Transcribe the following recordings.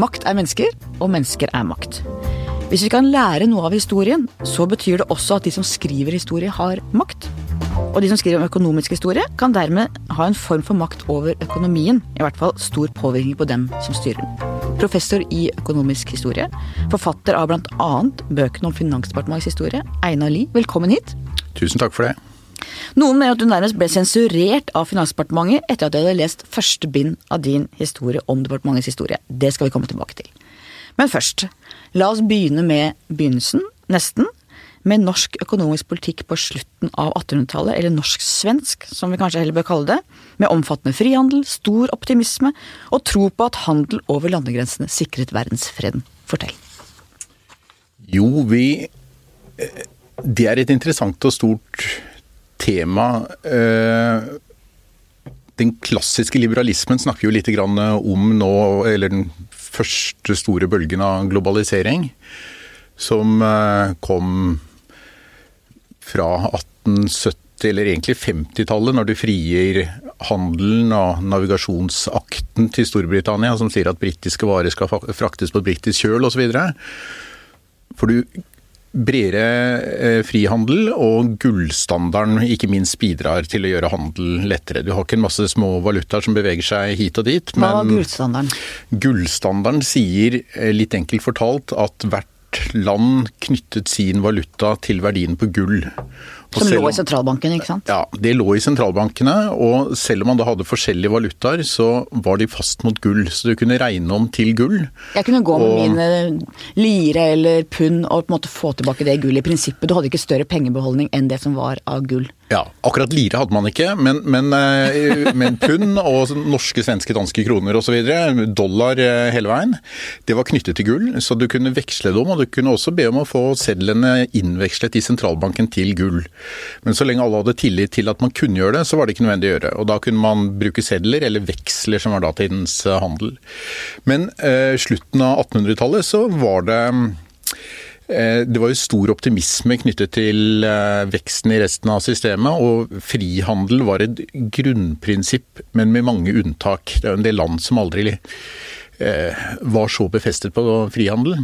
Makt er mennesker, og mennesker er makt. Hvis vi kan lære noe av historien, så betyr det også at de som skriver historie, har makt. Og de som skriver om økonomisk historie, kan dermed ha en form for makt over økonomien. I hvert fall stor påvirkning på dem som styrer den. Professor i økonomisk historie, forfatter av bl.a. bøkene om Finansdepartementets historie, Einar Lie, velkommen hit. Tusen takk for det. Noen mener at du nærmest ble sensurert av Finansdepartementet etter at du hadde lest første bind av din historie om departementets historie. Det skal vi komme tilbake til. Men først, la oss begynne med begynnelsen, nesten. Med norsk økonomisk politikk på slutten av 1800-tallet, eller norsk-svensk, som vi kanskje heller bør kalle det. Med omfattende frihandel, stor optimisme og tro på at handel over landegrensene sikret verdensfreden. Fortell. Jo, vi Det er et interessant og stort tema. Den klassiske liberalismen snakker jo litt om nå, eller den første store bølgen av globalisering, som eh, kom fra 1870 eller egentlig 50-tallet, når du frigir handelen og navigasjonsakten til Storbritannia, som sier at britiske varer skal fraktes på britisk kjøl osv. For du bredere eh, frihandel, og gullstandarden ikke minst bidrar til å gjøre handel lettere. Du har ikke en masse små valutaer som beveger seg hit og dit. Hva var gullstandarden? Gullstandarden sier eh, litt enkelt fortalt at hvert land knyttet sin valuta til verdien på gull. Som lå i sentralbanken, ikke sant? Ja, det lå i sentralbankene. Og selv om man da hadde forskjellige valutaer, så var de fast mot gull. Så du kunne regne om til gull. Jeg kunne gå med mine lire eller pund og på en måte få tilbake det gullet i prinsippet. Du hadde ikke større pengebeholdning enn det som var av gull. Ja, akkurat lire hadde man ikke, men, men, eh, men pund og norske, svenske, danske kroner osv., dollar eh, hele veien, det var knyttet til gull. Så du kunne veksle det om, og du kunne også be om å få sedlene innvekslet i sentralbanken til gull. Men så lenge alle hadde tillit til at man kunne gjøre det, så var det ikke nødvendig å gjøre. Og da kunne man bruke sedler eller veksler, som var datidens eh, handel. Men eh, slutten av 1800-tallet så var det det var jo stor optimisme knyttet til veksten i resten av systemet, og frihandel var et grunnprinsipp, men med mange unntak. Det er jo en del land som aldri var så befestet på frihandel.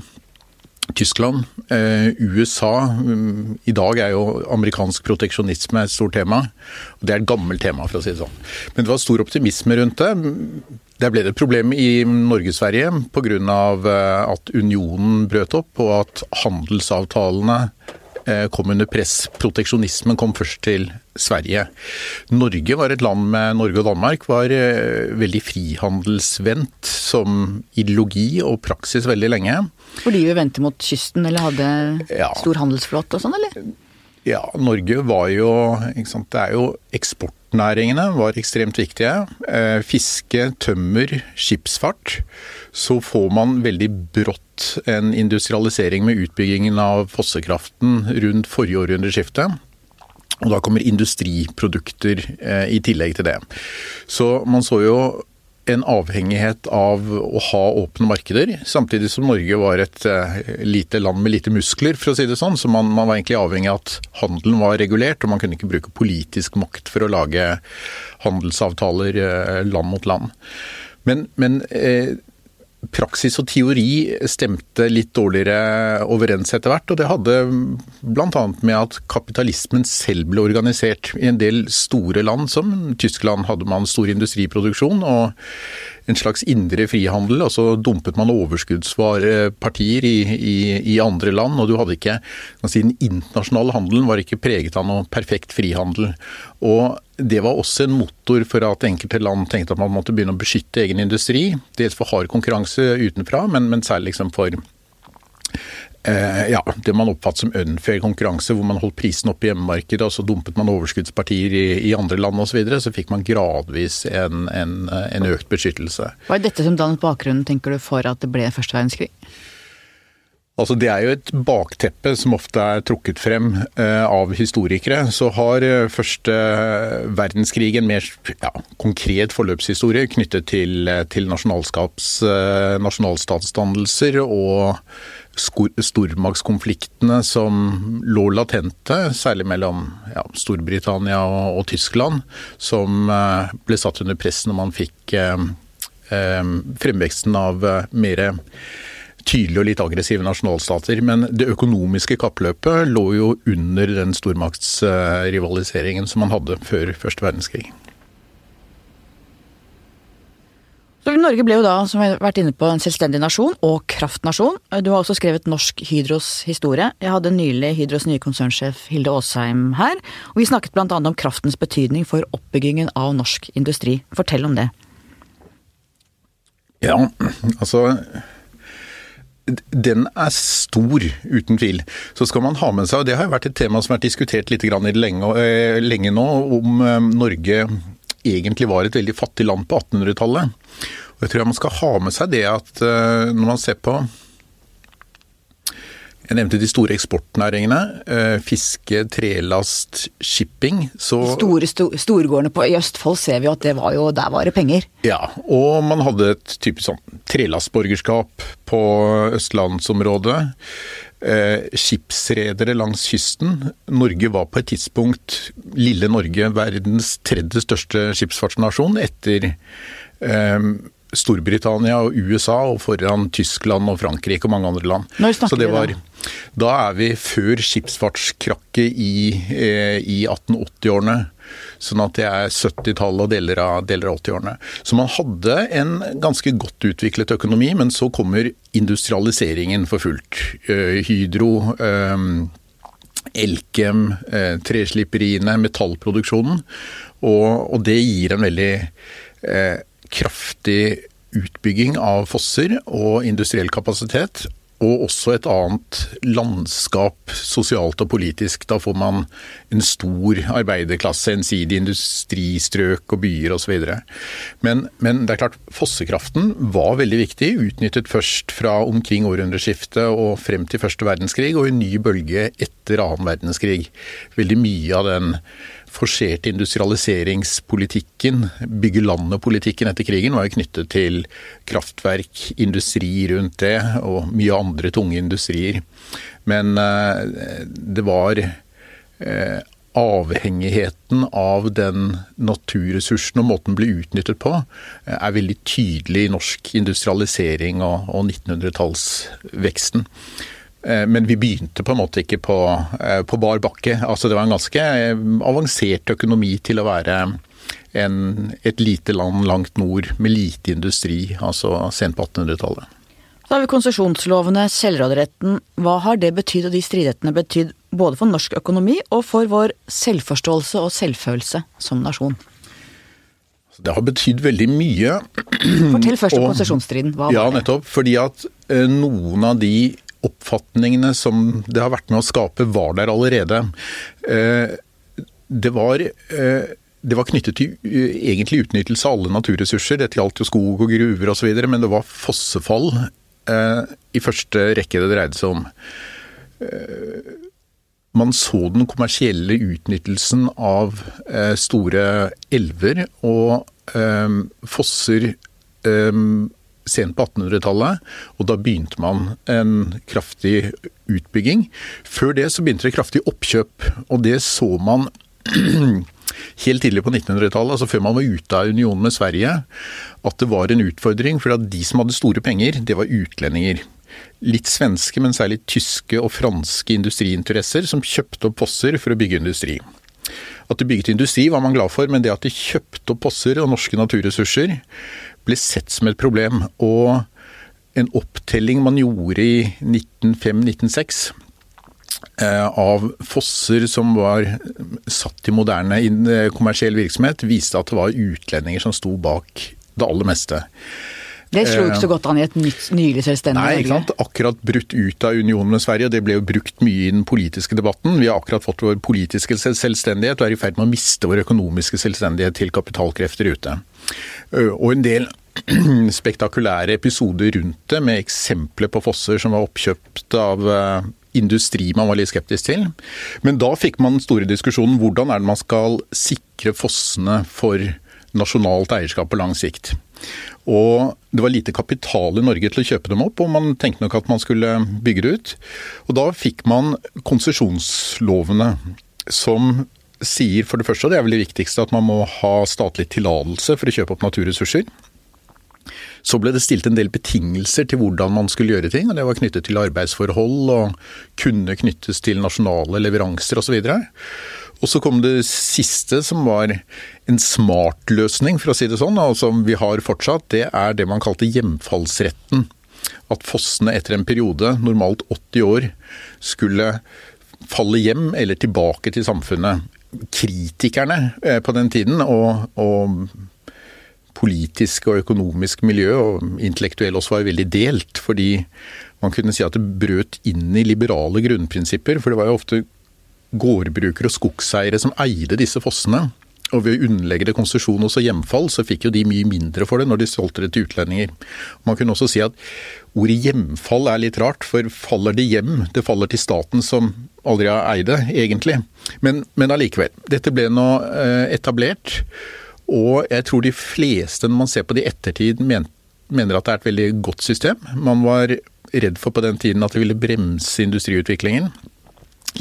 Tyskland, eh, USA. Mm, I dag er jo amerikansk proteksjonisme et stort tema. Det er et gammelt tema, for å si det sånn. Men det var stor optimisme rundt det. Der ble det et problem i Norge-Sverige pga. Eh, at unionen brøt opp, og at handelsavtalene eh, kom under press. Proteksjonismen kom først til Sverige. Norge var et land med Norge og Danmark var veldig frihandelsvendt som ideologi og praksis veldig lenge. Fordi vi vendte mot kysten eller hadde stor handelsflåte og sånn, eller? Ja, Norge var jo sant, Det er jo eksportnæringene var ekstremt viktige. Eh, fiske, tømmer, skipsfart. Så får man veldig brått en industrialisering med utbyggingen av fossekraften rundt forrige århundreskifte. Og da kommer industriprodukter eh, i tillegg til det. Så man så jo en avhengighet av å ha åpne markeder, samtidig som Norge var et uh, lite land med lite muskler, for å si det sånn. Så man, man, var egentlig avhengig av at handelen var regulert, og man kunne ikke bruke politisk makt for å lage handelsavtaler uh, land mot land. Men, men uh, praksis og teori stemte litt dårligere overens etter hvert. Og det hadde bl.a. med at kapitalismen selv ble organisert. I en del store land, som Tyskland, hadde man stor industriproduksjon. og en slags indre frihandel, og så dumpet man overskuddsvarepartier i, i, i, andre land. Og du hadde ikke si, Den internasjonale handelen var ikke preget av noe perfekt frihandel. Og det var også en motor for at enkelte land tenkte at man måtte begynne å beskytte egen industri. Dels for hard konkurranse utenfra, men, men særlig liksom for eh, ja, det man oppfattet som unfair konkurranse, hvor man holdt prisen oppe i hjemmemarkedet, og så dumpet man overskuddspartier i, i andre land osv. Så, videre, så fikk man gradvis en, en, en økt beskyttelse. Hva er dette som dannet bakgrunnen, tenker du, for at det ble første verdenskrig? Altså Det er jo et bakteppe som ofte er trukket frem eh, av historikere. Så har eh, første verdenskrig en mer ja, konkret forløpshistorie knyttet til, eh, til eh, nasjonalstatsdannelser og stormaktskonfliktene som lå latente, særlig mellom ja, Storbritannia og, og, Tyskland, som eh, ble satt under press når man fikk eh, fremveksten av mer tydelige og litt aggressive nasjonalstater. Men det økonomiske kappløpet lå jo under den stormaktsrivaliseringen som man hadde før første verdenskrig. Så Norge ble jo da, som vi har vært inne på, en selvstendig nasjon og kraftnasjon. Du har også skrevet Norsk Hydros historie. Jeg hadde nylig Hydros nye konsernsjef Hilde Aasheim her, og vi snakket annet om kraftens betydning for oppbyggingen av norsk industri. Fortell om det. Ja, altså den er stor, uten tvil. Så skal man ha med seg, og det har jo vært et tema som har vært diskutert litt lenge, eh, lenge nå, om eh, Norge egentlig var et veldig fattig land på 1800-tallet. Og Jeg tror man skal ha med seg det at eh, når man ser på jeg nevnte de store eksportnæringene. Eh, fiske, trelast, shipping. Så de store sto, storgårdene på, i Østfold ser vi at det var jo, der var det penger. Ja, og man hadde et typisk sånn trelastborgerskap på østlandsområdet. Eh, skipsredere langs kysten. Norge var på et tidspunkt, lille Norge, verdens tredje største skipsfartsnasjon etter eh, Storbritannia og USA, og foran Tyskland og Frankrike og mange andre land. Når snakker vi da? Da er vi før skipsfartskrakket i, eh, i 1880-årene. Sånn at det er 70-tallet og deler av, av 80-årene. Så man hadde en ganske godt utviklet økonomi, men så kommer industrialiseringen for fullt. Uh, Hydro, uh, Elkem, treslipperiene, metallproduksjonen. Og, og, det gir en veldig kraftig utbygging av fosser og industriell kapasitet. Og også et annet landskap sosialt og politisk. Da får man en stor arbeiderklasse, ensidig industristrøk og byer osv. Men, men det er klart, fossekraften var veldig viktig. Utnyttet først fra omkring århundreskiftet og frem til første verdenskrig, og en ny bølge etter annen verdenskrig. Veldig mye av den forserte industrialiseringspolitikken, bygge landet-politikken etter krigen, var jo knyttet til kraftverk, industri rundt det, og mye andre tunge industrier. Men eh, det var eh, avhengigheten av den naturressursen og måten den ble utnyttet på, eh, er veldig tydelig i norsk industrialisering og, og 1900-tallsveksten. Eh, men vi begynte på en måte ikke på, eh, på bar bakke. Altså det var en ganske eh, avansert økonomi til å være en, et lite land langt nord med lite industri, altså sent på 1800-tallet. Så har vi konsesjonslovene, selvråderetten. Hva har det betydd, og de stridighetene betydd, både for norsk økonomi og for vår selvforståelse og selvfølelse som nasjon? Det har betydd veldig mye. Fortell først om konsesjonsstriden. Hva var det? Ja, nettopp. Fordi at noen av de oppfatningene som det har vært med å skape, var der allerede. Eh, det var, eh, det var knyttet til eh, egentlig utnyttelse av alle naturressurser. Dette gjaldt jo skog og gruver osv., men det var fossefall i første rekke det dreide seg om. Man så den kommersielle utnyttelsen av store elver og fosser sent på 1800-tallet, og da begynte man en kraftig utbygging. Før det så begynte det kraftig oppkjøp, og det så man helt tidlig på 1900-tallet, altså før man var ute av unionen med Sverige, at det var en utfordring. For de som hadde store penger, det var utlendinger. Litt svenske, men særlig tyske og franske industriinteresser som kjøpte opp fosser for å bygge industri. At de bygget industri var man glad for, men det at de kjøpte opp fosser og norske naturressurser ble sett som et problem. Og en opptelling man gjorde i 1905-1906 eh, av fosser som var satt i moderne i kommersiell virksomhet, viste at det var utlendinger som sto bak det aller meste. Det slo ikke så godt an i et nytt, nylig selvstendig Nei, ikke sant. Akkurat brutt ut av unionen med Sverige, og det ble jo brukt mye i den politiske debatten. Vi har akkurat fått vår politiske selvstendighet og er i ferd med å miste vår økonomiske selvstendighet til kapitalkrefter ute. Og en del spektakulære episoder rundt det, med eksempler på fosser som var oppkjøpt av industri man var litt skeptisk til. Men da fikk man den store diskusjonen hvordan er det man skal sikre fossene for nasjonalt eierskap på lang sikt. Og det var lite kapital i Norge til å kjøpe dem opp, og man tenkte nok at man skulle bygge det ut. Og da fikk man konsesjonslovene som sier for det første, og det er vel det viktigste, at man må ha statlig tillatelse for å kjøpe opp naturressurser. Så ble det stilt en del betingelser til hvordan man skulle gjøre ting, og det var knyttet til arbeidsforhold og kunne knyttes til nasjonale leveranser osv. Og så kom det siste, som var en smart løsning, for å si det sånn, og som vi har fortsatt. Det er det man kalte hjemfallsretten. At fossene etter en periode, normalt 80 år, skulle falle hjem eller tilbake til samfunnet. Kritikerne eh, på den tiden, og, og politisk og økonomisk miljø, og intellektuell også, var veldig delt. Fordi man kunne si at det brøt inn i liberale grunnprinsipper. For det var jo ofte gårdbrukere og skogseiere som eide disse fossene. Og ved å underlegge det konsesjon og hjemfall, så fikk jo de mye mindre for det når de solgte det til utlendinger. Man kunne også si at ordet hjemfall er litt rart, for faller det hjem? Det faller til staten som aldri har det, egentlig. Men, men allikevel. Dette ble nå eh, etablert. Og jeg tror de fleste, når man ser på det i ettertid, mener at det er et veldig godt system. Man var redd for på den tiden at det ville bremse industriutviklingen.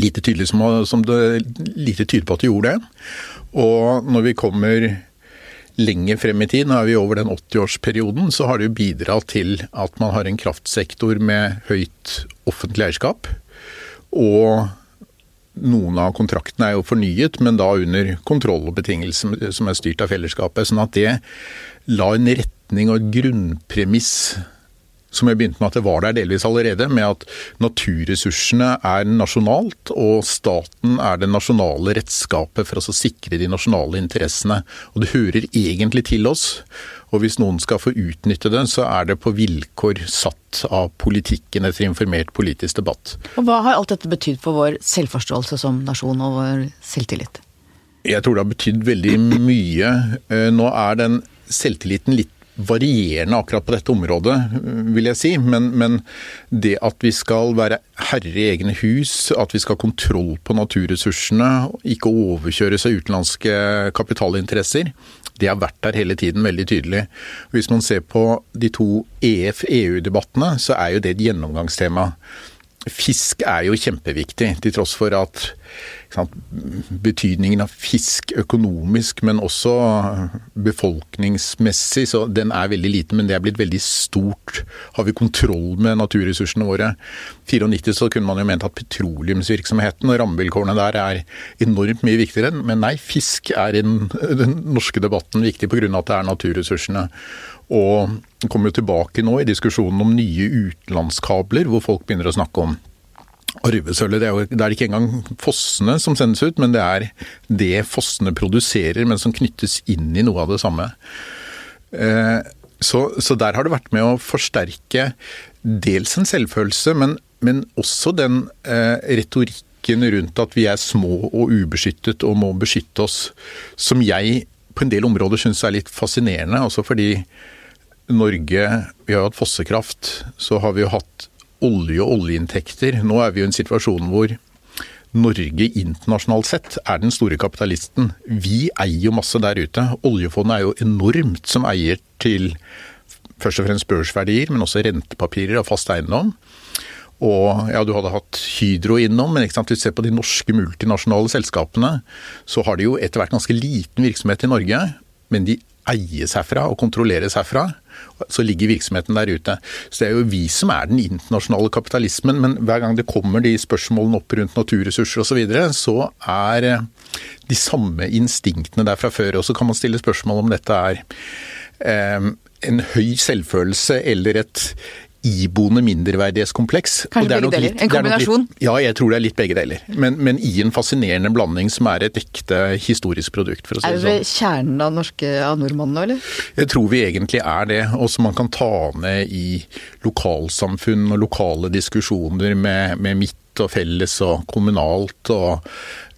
Lite tydelig som, som det lite tyder på at det gjorde det. Og når vi kommer lenger frem i tid, nå er vi over den 80-årsperioden, så har det jo bidratt til at man har en kraftsektor med høyt offentlig eierskap. Og noen av kontraktene er jo fornyet, men da under kontroll og betingelser som er styrt av fellesskapet. Sånn at det la en retning og et grunnpremiss som jeg begynte med at det var der delvis allerede, med at naturressursene er nasjonalt, og staten er det nasjonale redskapet for å sikre de nasjonale interessene. Og det hører egentlig til oss. Og hvis noen skal få utnytte den, så er det på vilkår satt av politikken etter informert politisk debatt. Og Hva har alt dette betydd for vår selvforståelse som nasjon og vår selvtillit? Jeg tror det har betydd veldig mye. Eh, nå er den selvtilliten litt varierende akkurat på dette området, vil jeg si. Men, men, det at vi skal være herre i egne hus, at vi skal ha kontroll på naturressursene, ikke overkjøres av utenlandske kapitalinteresser, det har vært der hele tiden veldig tydelig. Hvis man ser på de to EF-EU-debattene, så er jo det et gjennomgangstema. Fisk er jo kjempeviktig, til tross for at betydningen av fisk økonomisk, men også befolkningsmessig, så den er veldig liten. Men det er blitt veldig stort. Har vi kontroll med naturressursene våre? 94 så kunne man jo ment at petroleumsvirksomheten og rammevilkårene der er enormt mye viktigere. Men nei, fisk er i den norske debatten viktig pga. at det er naturressursene. Og kommer jo tilbake nå i diskusjonen om nye utenlandskabler, hvor folk begynner å snakke om Arvesølvet det er, jo, det er ikke engang fossene som sendes ut, men det er det fossene produserer, men som knyttes inn i noe av det samme. Eh, så, så der har det vært med å forsterke dels en selvfølelse, men, men også den eh, retorikken rundt at vi er små og ubeskyttet og må beskytte oss, som jeg på en del områder syns er litt fascinerende. Altså fordi Norge Vi har jo hatt fossekraft. Så har vi jo hatt olje og oljeinntekter. Nå er vi i en situasjon hvor Norge internasjonalt sett er den store kapitalisten. Vi eier jo masse der ute. Oljefondet er jo enormt som eier til først og fremst børsverdier, men også rentepapirer og fast eiendom. Og ja, du hadde hatt Hydro innom, men ikke sant, hvis du ser på de norske multinasjonale selskapene, så har de jo etter hvert ganske liten virksomhet i Norge, men de eies herfra og kontrolleres herfra så ligger virksomheten der ute. Så det er jo vi som er den internasjonale kapitalismen, men hver gang det kommer de spørsmålene opp rundt naturressurser osv., så, videre, så er eh, de samme instinktene der fra før. Og så kan man stille spørsmål om dette er eh, en høy selvfølelse eller et iboende mindreverdighetskompleks. Kanskje begge deler? en kombinasjon? Litt, ja, jeg tror det er litt begge deler. Men, men, i en fascinerende blanding som er et ekte historisk produkt, for å si det sånn. Er det sånn. kjernen av norske av nordmannen nå, eller? Jeg tror vi egentlig er det. Og som man kan ta ned i lokalsamfunn og lokale diskusjoner med, med mitt og felles og kommunalt og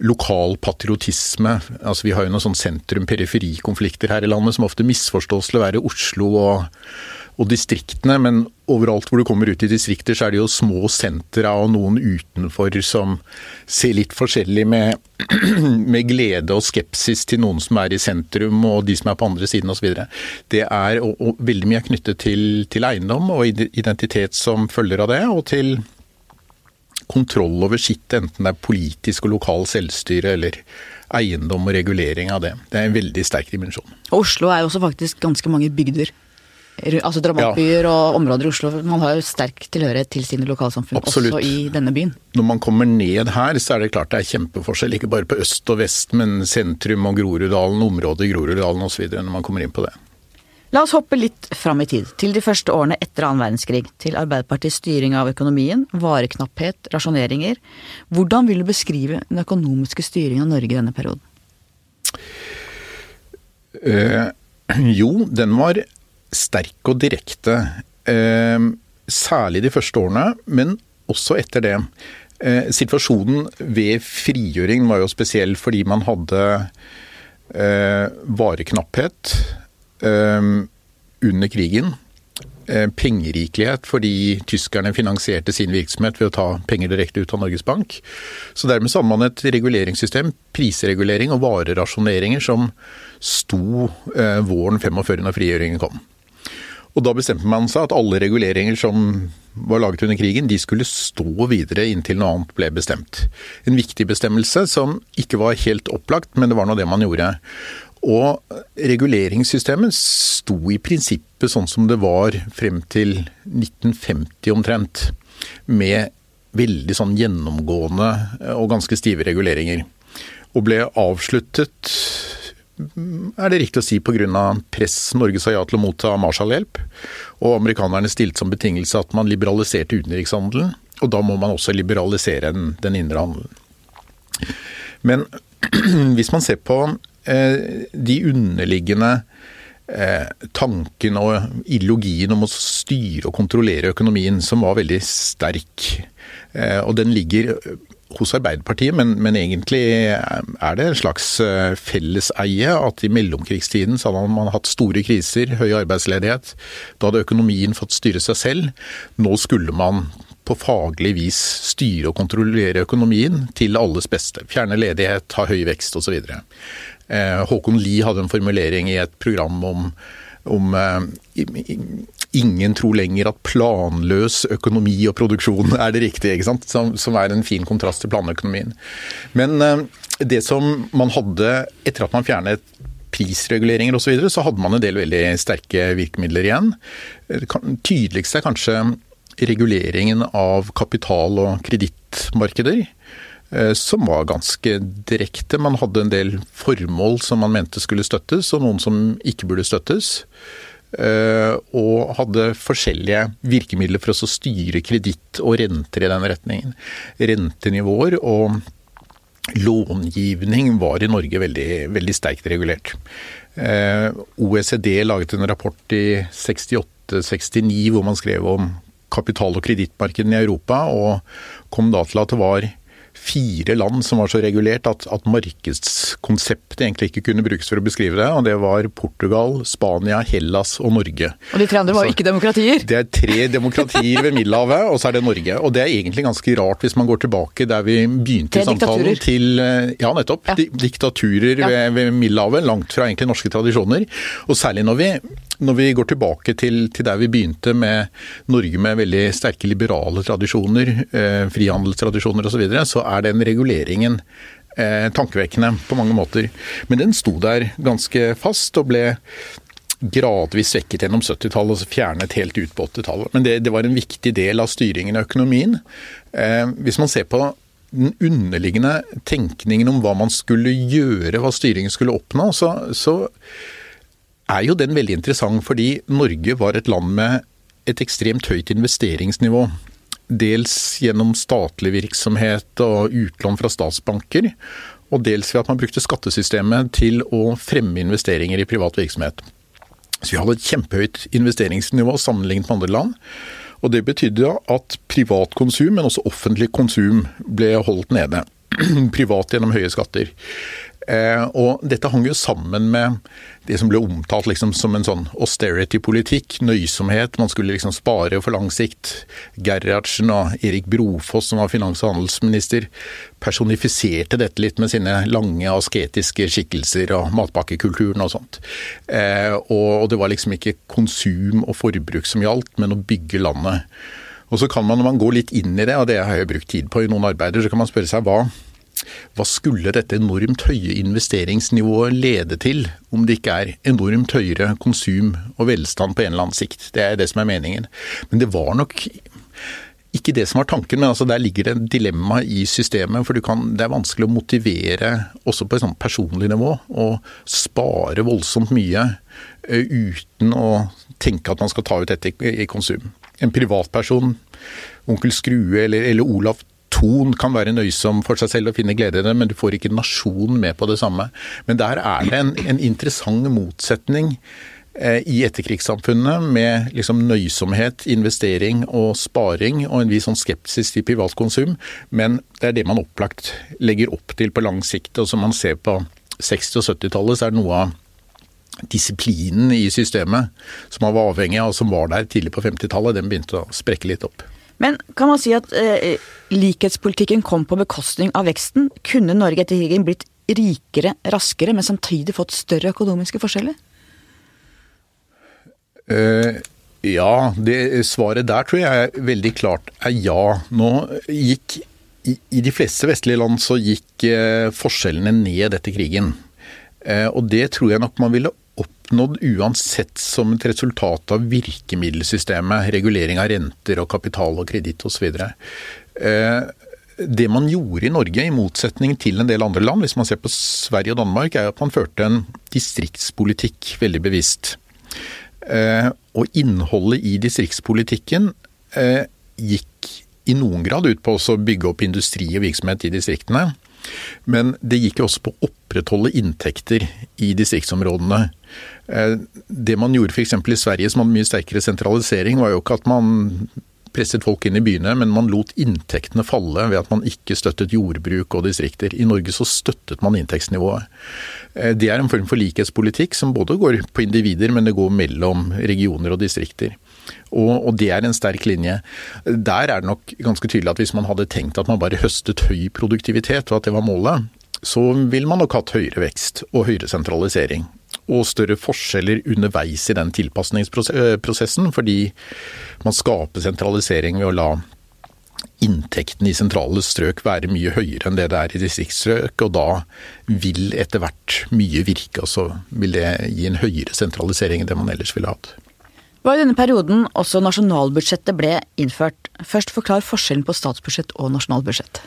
lokal patriotisme. Altså Vi har jo noen sånn sentrum-periferi-konflikter her i landet som ofte misforstås til å være Oslo og og distriktene, men overalt hvor du kommer ut i distrikter, så er det jo små sentra og noen utenfor som ser litt forskjellig med, med, glede og skepsis til noen som er i sentrum og de som er på andre siden osv. Det er og, og veldig mye knyttet til, til eiendom og identitet som følger av det, og til kontroll over sitt, enten det er politisk og lokal selvstyre eller eiendom og regulering av det. Det er en veldig sterk dimensjon. Oslo er jo også faktisk ganske mange bygder. Altså drabantbyer ja. og områder i Oslo. Man har jo sterk tilhørighet til sine lokalsamfunn Absolutt. også i denne byen. Når man kommer ned her, så er det klart det er kjempeforskjell. Ikke bare på øst og vest, men sentrum og Groruddalen, området i Groruddalen osv. når man kommer inn på det. La oss hoppe litt fram i tid, til de første årene etter annen verdenskrig. Til Arbeiderpartiets styring av økonomien, vareknapphet, rasjoneringer. Hvordan vil du beskrive den økonomiske styringen av Norge i denne perioden? Eh, jo, den var sterk og direkte. Eh, særlig de første årene, men også etter det. Eh, situasjonen ved frigjøring var jo spesiell fordi man hadde eh, vareknapphet under krigen. Pengerikelighet fordi tyskerne finansierte sin virksomhet ved å ta penger direkte ut av Norges Bank. Så dermed så hadde man et reguleringssystem, prisregulering og varerasjoneringer, som sto våren 45 når frigjøringen kom. Og da bestemte man seg at alle reguleringer som var laget under krigen, de skulle stå videre inntil noe annet ble bestemt. En viktig bestemmelse som ikke var helt opplagt, men det var nå det man gjorde. Og reguleringssystemet sto i prinsippet sånn som det var frem til 1950 omtrent. Med veldig sånn gjennomgående og ganske stive reguleringer. Og ble avsluttet, er det riktig å si, pga. press Norge sa ja til å motta Marshall-hjelp. Og amerikanerne stilte som betingelse at man liberaliserte utenrikshandelen. Og da må man også liberalisere den, den indre handelen. Men hvis man ser på Eh, de underliggende eh, tankene og ideologien om å styre og kontrollere økonomien, som var veldig sterk. Eh, og den ligger hos Arbeiderpartiet, men, men, egentlig er det en slags felleseie at i mellomkrigstiden så hadde man hatt store kriser, høy arbeidsledighet. Da hadde økonomien fått styre seg selv. Nå skulle man på faglig vis styre og kontrollere økonomien til alles beste. Fjerne ledighet, ha høy vekst osv. Eh, Håkon Lie hadde en formulering i et program om, om eh, ingen tror lenger at planløs økonomi og produksjon er det riktige, ikke sant? Som, som er en fin kontrast til planøkonomien. Men eh, det som man hadde etter at man fjernet prisreguleringer osv., så, så hadde man en del veldig sterke virkemidler igjen. Det tydeligste er kanskje reguleringen av kapital- og kredittmarkeder. Eh, som var ganske direkte. Man hadde en del formål som man mente skulle støttes, og noen som ikke burde støttes. Eh, og hadde forskjellige virkemidler for å styre kreditt og renter i den retningen. Rentenivåer og långivning var i Norge veldig, veldig sterkt regulert. Eh, OECD laget en rapport i 68-69 hvor man skrev om kapital- og kredittmarkedene i Europa, og kom da til at det var fire land som var så regulert at, at, markedskonseptet egentlig ikke kunne brukes for å beskrive det. og Det var Portugal, Spania, Hellas og Norge. Og de tre andre var jo ikke demokratier? Det er tre demokratier ved Middelhavet, og så er det Norge. Og det er egentlig ganske rart hvis man går tilbake der vi begynte i samtalen. Til, eh, ja, nettopp. Ja. Diktaturer ja. ved, ved Middelhavet. Langt fra egentlig norske tradisjoner. Og særlig når vi når vi går tilbake til, til, der vi begynte med Norge med veldig sterke liberale tradisjoner, eh, frihandelstradisjoner osv., så, videre, så er den reguleringen eh, tankevekkende på mange måter. Men den sto der ganske fast og ble gradvis svekket gjennom 70-tallet og fjernet helt ut på 80-tallet. Men det, det, var en viktig del av styringen av økonomien. Eh, hvis man ser på den underliggende tenkningen om hva man skulle gjøre, hva styringen skulle oppnå, så, så er jo den veldig interessant fordi Norge var et land med et ekstremt høyt investeringsnivå. Dels gjennom statlig virksomhet og utlån fra statsbanker, og dels ved at man brukte skattesystemet til å fremme investeringer i privat virksomhet. Så vi hadde et kjempehøyt investeringsnivå sammenlignet med andre land. Og det betydde at privat konsum, men også offentlig konsum, ble holdt nede. Privat gjennom høye skatter. Eh, og dette hang jo sammen med det som ble omtalt liksom som en sånn austerity-politikk, nøysomhet. Man skulle liksom spare for lang sikt. Gerhardsen og Erik Brofoss, som var finans- og handelsminister, personifiserte dette litt med sine lange asketiske skikkelser og matpakkekulturen og sånt. Eh, og det var liksom ikke konsum og forbruk som gjaldt, men å bygge landet. Og så kan man, når man går litt inn i det, og det har jeg brukt tid på i noen arbeider, så kan man spørre seg hva hva skulle dette enormt høye investeringsnivået lede til, om det ikke er enormt høyere konsum og velstand på en eller annen sikt. Det er det som er meningen. Men det var nok ikke det som var tanken, men altså der ligger det en dilemma i systemet. For kan, det er vanskelig å motivere, også på et sånt personlig nivå, å spare voldsomt mye uten å tenke at man skal ta ut dette i konsum. En privatperson, onkel Skrue eller, eller Olav Thon kan være nøysom for seg selv og finne glede i det, men du får ikke nasjonen med på det samme. Men der er det en, en interessant motsetning Eh, i etterkrigssamfunnet med liksom nøysomhet, investering og sparing og en viss sånn skepsis til privatkonsum. Men det er det man opplagt legger opp til på lang sikt. Og som man ser på 60- og 70-tallet, så er det noe av disiplinen i systemet som man var avhengig av, og som var der tidlig på 50-tallet, den begynte å sprekke litt opp. Men kan man si at eh, likhetspolitikken kom på bekostning av veksten? Kunne Norge etter krigen blitt rikere raskere, men samtidig fått større økonomiske forskjeller? Uh, ja, det svaret der tror jeg er veldig klart er ja. Nå gikk i, i de fleste vestlige land så gikk eh, forskjellene ned etter krigen. Uh, og det tror jeg nok man ville oppnådd uansett som et resultat av virkemiddelsystemet. Regulering av renter og kapital og kreditt osv. Det man gjorde i Norge, i motsetning til en del andre land, hvis man ser på Sverige og Danmark, er at man førte en distriktspolitikk veldig bevisst. Eh, og innholdet i distriktspolitikken eh, gikk i noen grad ut på å bygge opp industri og virksomhet i distriktene. Men det gikk jo også på å opprettholde inntekter i distriktsområdene. Eh, det man gjorde f.eks. i Sverige som hadde mye sterkere sentralisering, var jo ikke at man presset folk inn i byene, men man lot inntektene falle ved at man ikke støttet jordbruk og distrikter. I Norge så støttet man inntektsnivået. Eh, det er en form for likhetspolitikk som både går på individer, men det går mellom regioner og distrikter. Og, det er en sterk linje. Der er det nok ganske tydelig at hvis man hadde tenkt at man bare høstet høy produktivitet, og at det var målet, så ville man nok hatt høyere vekst og høyere sentralisering og større forskjeller underveis i den tilpasningsprosessen, fordi man skaper sentralisering ved å la inntektene i sentrale strøk være mye høyere enn det det er i distriktsstrøk, og da vil etter hvert mye virke, og så vil det gi en høyere sentralisering enn det man ellers ville hatt. Det var i denne perioden også nasjonalbudsjettet ble innført. Først forklar forskjellen på statsbudsjett og nasjonalbudsjett.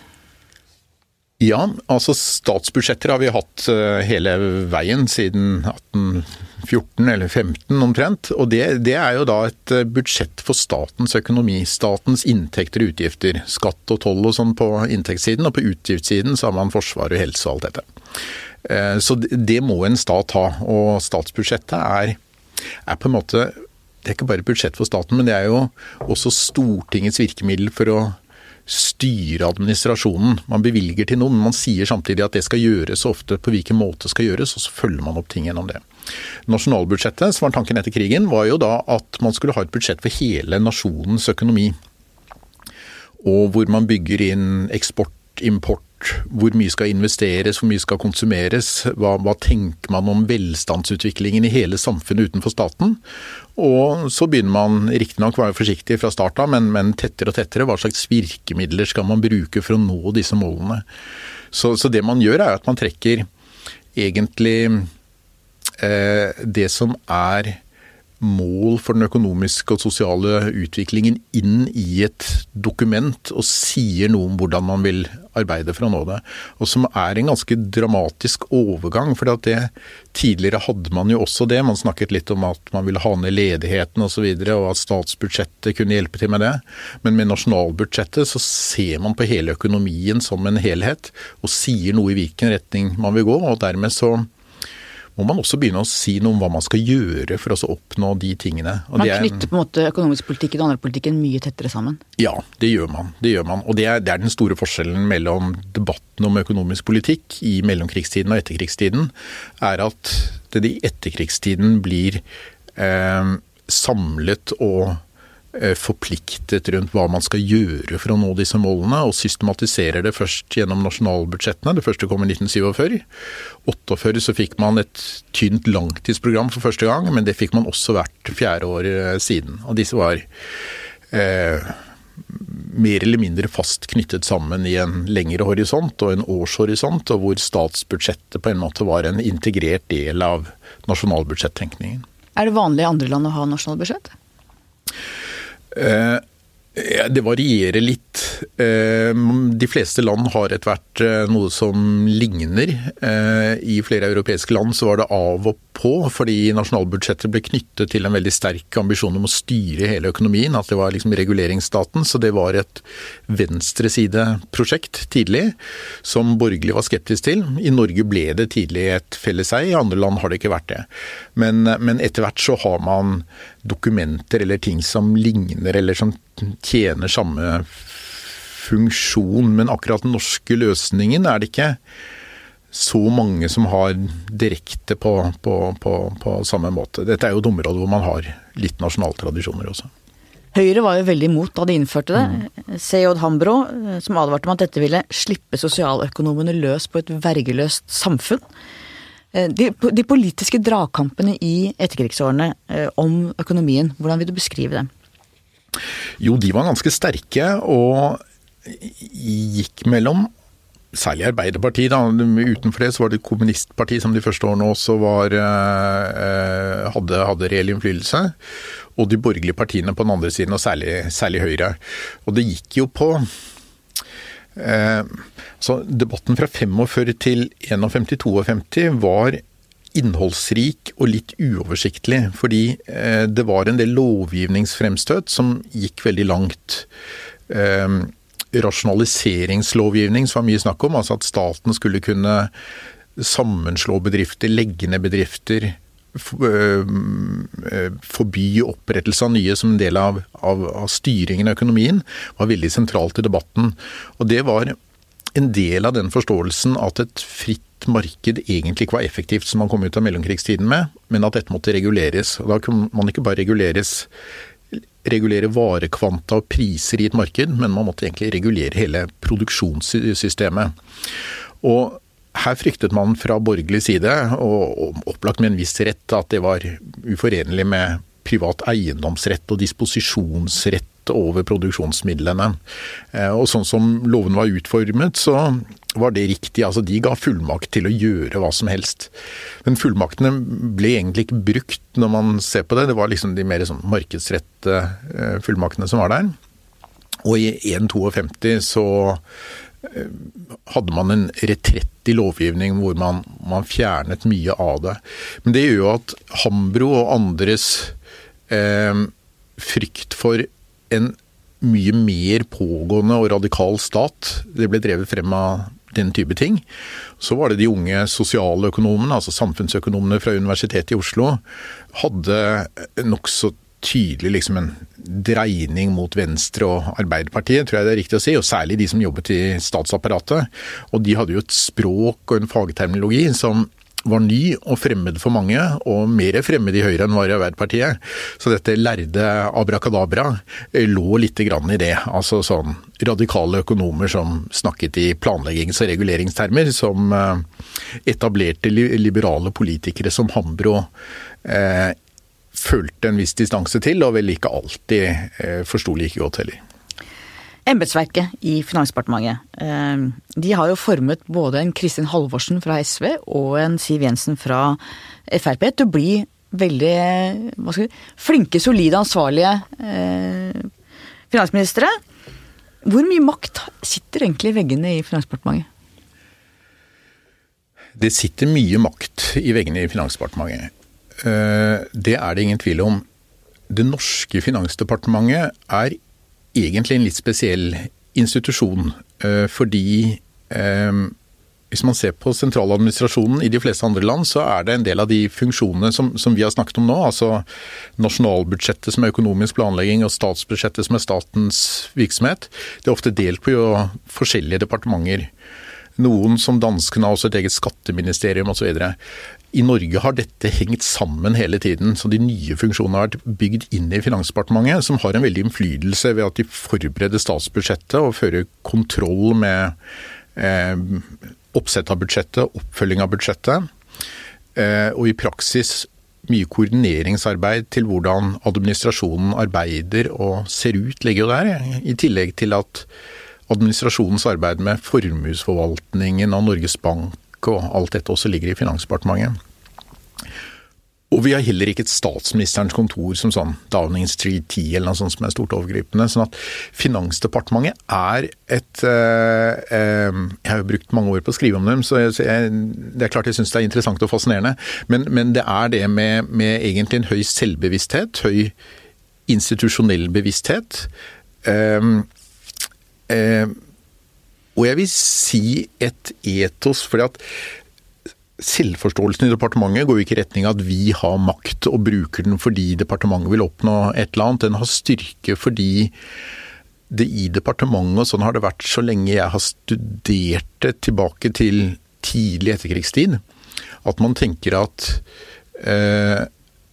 Ja, altså statsbudsjetter har vi hatt eh, hele veien siden 1814 eller 15 omtrent. Og det, det, er jo da et eh, budsjett for statens økonomi. Statens inntekter og utgifter. Skatt og toll og sånn på inntektssiden, og på utgiftssiden så har man forsvar og helse og alt dette. Eh, så det må en stat ha. Og statsbudsjettet er, er på en måte det er ikke bare budsjett for staten, men det er jo også Stortingets virkemiddel for å styre administrasjonen. Man bevilger til noe, men man sier samtidig at det skal gjøres ofte på hvilken måte skal gjøres, og så følger man opp ting gjennom det. Nasjonalbudsjettet, som var tanken etter krigen, var jo da at man skulle ha et budsjett for hele nasjonens økonomi. Og hvor man bygger inn eksport, import, hvor mye skal investeres, hvor mye skal konsumeres? Hva, hva tenker man om velstandsutviklingen i hele samfunnet utenfor staten? Og så begynner man riktignok være forsiktig fra start av, men, men, tettere og tettere. Hva slags virkemidler skal man bruke for å nå disse målene? Så, så det man gjør er at man trekker egentlig eh, det som er mål for den økonomiske og sosiale utviklingen inn i et dokument og sier noe om hvordan man vil arbeide for å nå det. Og som er en ganske dramatisk overgang. For tidligere hadde man jo også det. Man snakket litt om at man ville ha ned ledigheten osv. Og, så videre, og at statsbudsjettet kunne hjelpe til med det. Men med nasjonalbudsjettet så ser man på hele økonomien som en helhet, og sier noe i hvilken retning man vil gå. og dermed så må man også begynne å si noe om hva man skal gjøre for å oppnå de tingene. Og man knytter på en måte økonomisk politikk og andre politikken mye tettere sammen? Ja, det gjør man. Det gjør man. Og det er, det er den store forskjellen mellom debatten om økonomisk politikk i mellomkrigstiden og etterkrigstiden, er at det i etterkrigstiden blir eh, samlet og forpliktet rundt hva man skal gjøre for å nå disse målene, og systematiserer det først gjennom nasjonalbudsjettene. Det første kom i 1947. 48 så fikk man et tynt langtidsprogram for første gang, men det fikk man også hvert fjerde år eh, siden. Og disse var eh, mer eller mindre fast knyttet sammen i en lengre horisont og en årshorisont, og hvor statsbudsjettet på en måte var en integrert del av nasjonalbudsjettenkningen. Er det vanlig i andre land å ha nasjonalbudsjett? Eh, det varierer litt. Eh, de fleste land har etter hvert eh, noe som ligner. I flere europeiske land så var det av og på, fordi nasjonalbudsjettet ble knyttet til en veldig sterk ambisjon om å styre hele økonomien. At det var liksom reguleringsstaten. Så det var et venstresideprosjekt tidlig, som borgerlig var skeptisk til. I Norge ble det tidlig et felleseie, i andre land har det ikke vært det. Men, men etter hvert så har man dokumenter eller ting som ligner, eller som tjener samme funksjon. Men akkurat den norske løsningen er det ikke så mange som har direkte på, på, på, på samme måte. Dette er jo et område hvor man har litt nasjonaltradisjoner også. Høyre var jo veldig imot da de innførte det. Mm. CJ Hambro, eh, som advarte om at dette ville slippe sosialøkonomene løs på et vergeløst samfunn. Eh, de, de politiske dragkampene i etterkrigsårene eh, om økonomien, hvordan vil du beskrive dem? Jo, de var ganske sterke og gikk mellom Særlig Arbeiderpartiet. da, Utenfor det så var det kommunistpartiet som de første årene også var, eh, hadde, hadde reell innflytelse. Og de borgerlige partiene på den andre siden, og særlig, særlig Høyre. Og det gikk jo på eh, så Debatten fra 45 til 51-52 var innholdsrik og litt uoversiktlig. Fordi eh, det var en del lovgivningsfremstøt som gikk veldig langt. Eh, rasjonaliseringslovgivning som var mye snakk om, altså at staten skulle kunne sammenslå bedrifter, legge ned bedrifter, eh, forby opprettelse av nye som en del av, av, av, styringen av økonomien, var veldig sentralt i debatten. Og det var en del av den forståelsen at et fritt marked egentlig ikke var effektivt som man kom ut av mellomkrigstiden med, men at dette måtte reguleres. Og da kunne man ikke bare reguleres regulere varekvanta og priser i et marked, men man måtte egentlig regulere hele produksjonssystemet. Og her fryktet man fra borgerlig side, og opplagt med en viss rett, at det var uforenlig med privat eiendomsrett og disposisjonsrett over produksjonsmidlene. Eh, og sånn som loven var utformet, så var det riktig. Altså de ga fullmakt til å gjøre hva som helst. Men fullmaktene ble egentlig ikke brukt når man ser på det. Det var liksom de mer sånn markedsrette eh, fullmaktene som var der. Og i 1.52 så eh, hadde man en retrett i lovgivning hvor man, man, fjernet mye av det. Men det gjør jo at Hambro og andres eh, frykt for en mye mer pågående og radikal stat. Det ble drevet frem av den type ting. Så var det de unge sosialøkonomene, altså samfunnsøkonomene fra Universitetet i Oslo, hadde nokså tydelig liksom en dreining mot Venstre og Arbeiderpartiet, tror jeg det er riktig å si, og særlig de som jobbet i statsapparatet. Og de hadde jo et språk og en fagterminologi som var ny og fremmed for mange, og mer fremmed i Høyre enn var i Arbeiderpartiet. Så dette lærde abrakadabra eh, lå litt grann i det. Altså sånn radikale økonomer som snakket i planleggings- og reguleringstermer, som eh, etablerte liberale politikere som Hambro eh, følte en viss distanse til, og vel ikke alltid eh, forsto like godt heller. Embetsverket i Finansdepartementet eh, de har jo formet både en Kristin Halvorsen fra SV og en Siv Jensen fra Frp til å bli veldig vi, flinke, solide, ansvarlige eh, finansministre. Hvor mye makt sitter egentlig i veggene i Finansdepartementet? Det sitter mye makt i veggene i Finansdepartementet. Eh, det er det ingen tvil om. Det norske Finansdepartementet er egentlig en litt spesiell institusjon. Eh, fordi eh, hvis man ser på sentraladministrasjonen i de fleste andre land, så er det en del av de funksjonene som, som, vi har snakket om nå, altså nasjonalbudsjettet som er økonomisk planlegging og statsbudsjettet som er statens virksomhet, det er ofte delt på jo forskjellige departementer. Noen som danskene har også et eget skatteministerium osv. I Norge har dette hengt sammen hele tiden, så de nye funksjonene har vært bygd inn i Finansdepartementet, som har en veldig innflytelse ved at de forbereder statsbudsjettet og fører kontroll med eh, oppsett av budsjettet, oppfølging av budsjettet. Eh, og i praksis mye koordineringsarbeid til hvordan administrasjonen arbeider og ser ut, ligger jo der. I tillegg til at administrasjonens arbeid med formuesforvaltningen av Norges Bank og alt dette også ligger i Finansdepartementet. Og vi har heller ikke et statsministerens kontor som sånn Downing Street 10 eller noe sånt som er stort overgripende. sånn at Finansdepartementet er et eh, eh, Jeg har jo brukt mange år på å skrive om dem, så jeg, det er klart jeg syns det er interessant og fascinerende. Men, men det er det med, med, egentlig en høy selvbevissthet, høy institusjonell bevissthet. Eh, eh og jeg vil si et etos, fordi at Selvforståelsen i departementet går jo ikke i retning av at vi har makt og bruker den fordi departementet vil oppnå et eller annet. Den har styrke fordi det i departementet, og sånn har det vært så lenge jeg har studert det tilbake til tidlig etterkrigstid, at man tenker at eh,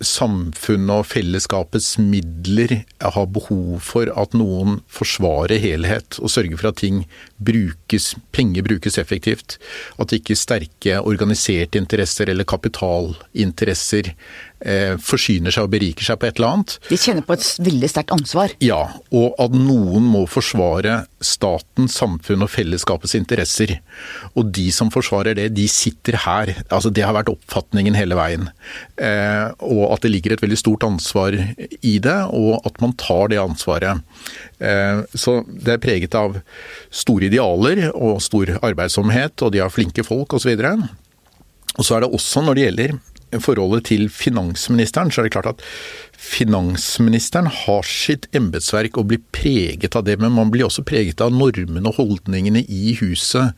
samfunnet og fellesskapets midler har behov for at noen forsvarer helhet og sørger for at ting brukes, penger brukes effektivt. At ikke sterke organiserte interesser eller kapitalinteresser eh, forsyner seg og beriker seg på et eller annet. De kjenner på et veldig sterkt ansvar? Ja, og at noen må forsvare staten, samfunn og fellesskapets interesser. Og de som forsvarer det, de sitter her. Altså Det har vært oppfatningen hele veien. Eh, og at det ligger et veldig stort ansvar i det, og at man tar det ansvaret. Eh, så det er preget av store idealer og stor arbeidsomhet, og de har flinke folk osv. Og så er det også når det gjelder forholdet til finansministeren, så er det klart at finansministeren har sitt embetsverk og blir preget av det, men man blir også preget av normene og holdningene i huset.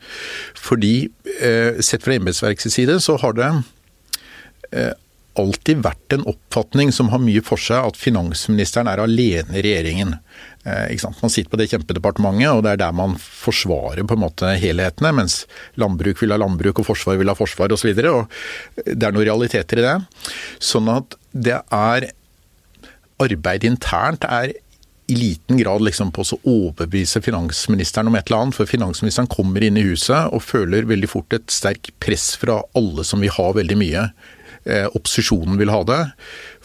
Fordi eh, sett fra embetsverkets side så har det eh, alltid vært en oppfatning som har mye for seg at finansministeren er alene i regjeringen. Eh, man sitter på det kjempedepartementet, og det er der man forsvarer på en måte helhetene, mens landbruk vil ha landbruk og forsvar vil ha forsvar osv. Det er noen realiteter i det. Sånn at det er Arbeid internt er i liten grad liksom på å overbevise finansministeren om et eller annet, for finansministeren kommer inn i huset og føler veldig fort et sterkt press fra alle som vil ha veldig mye Eh, opposisjonen vil ha det.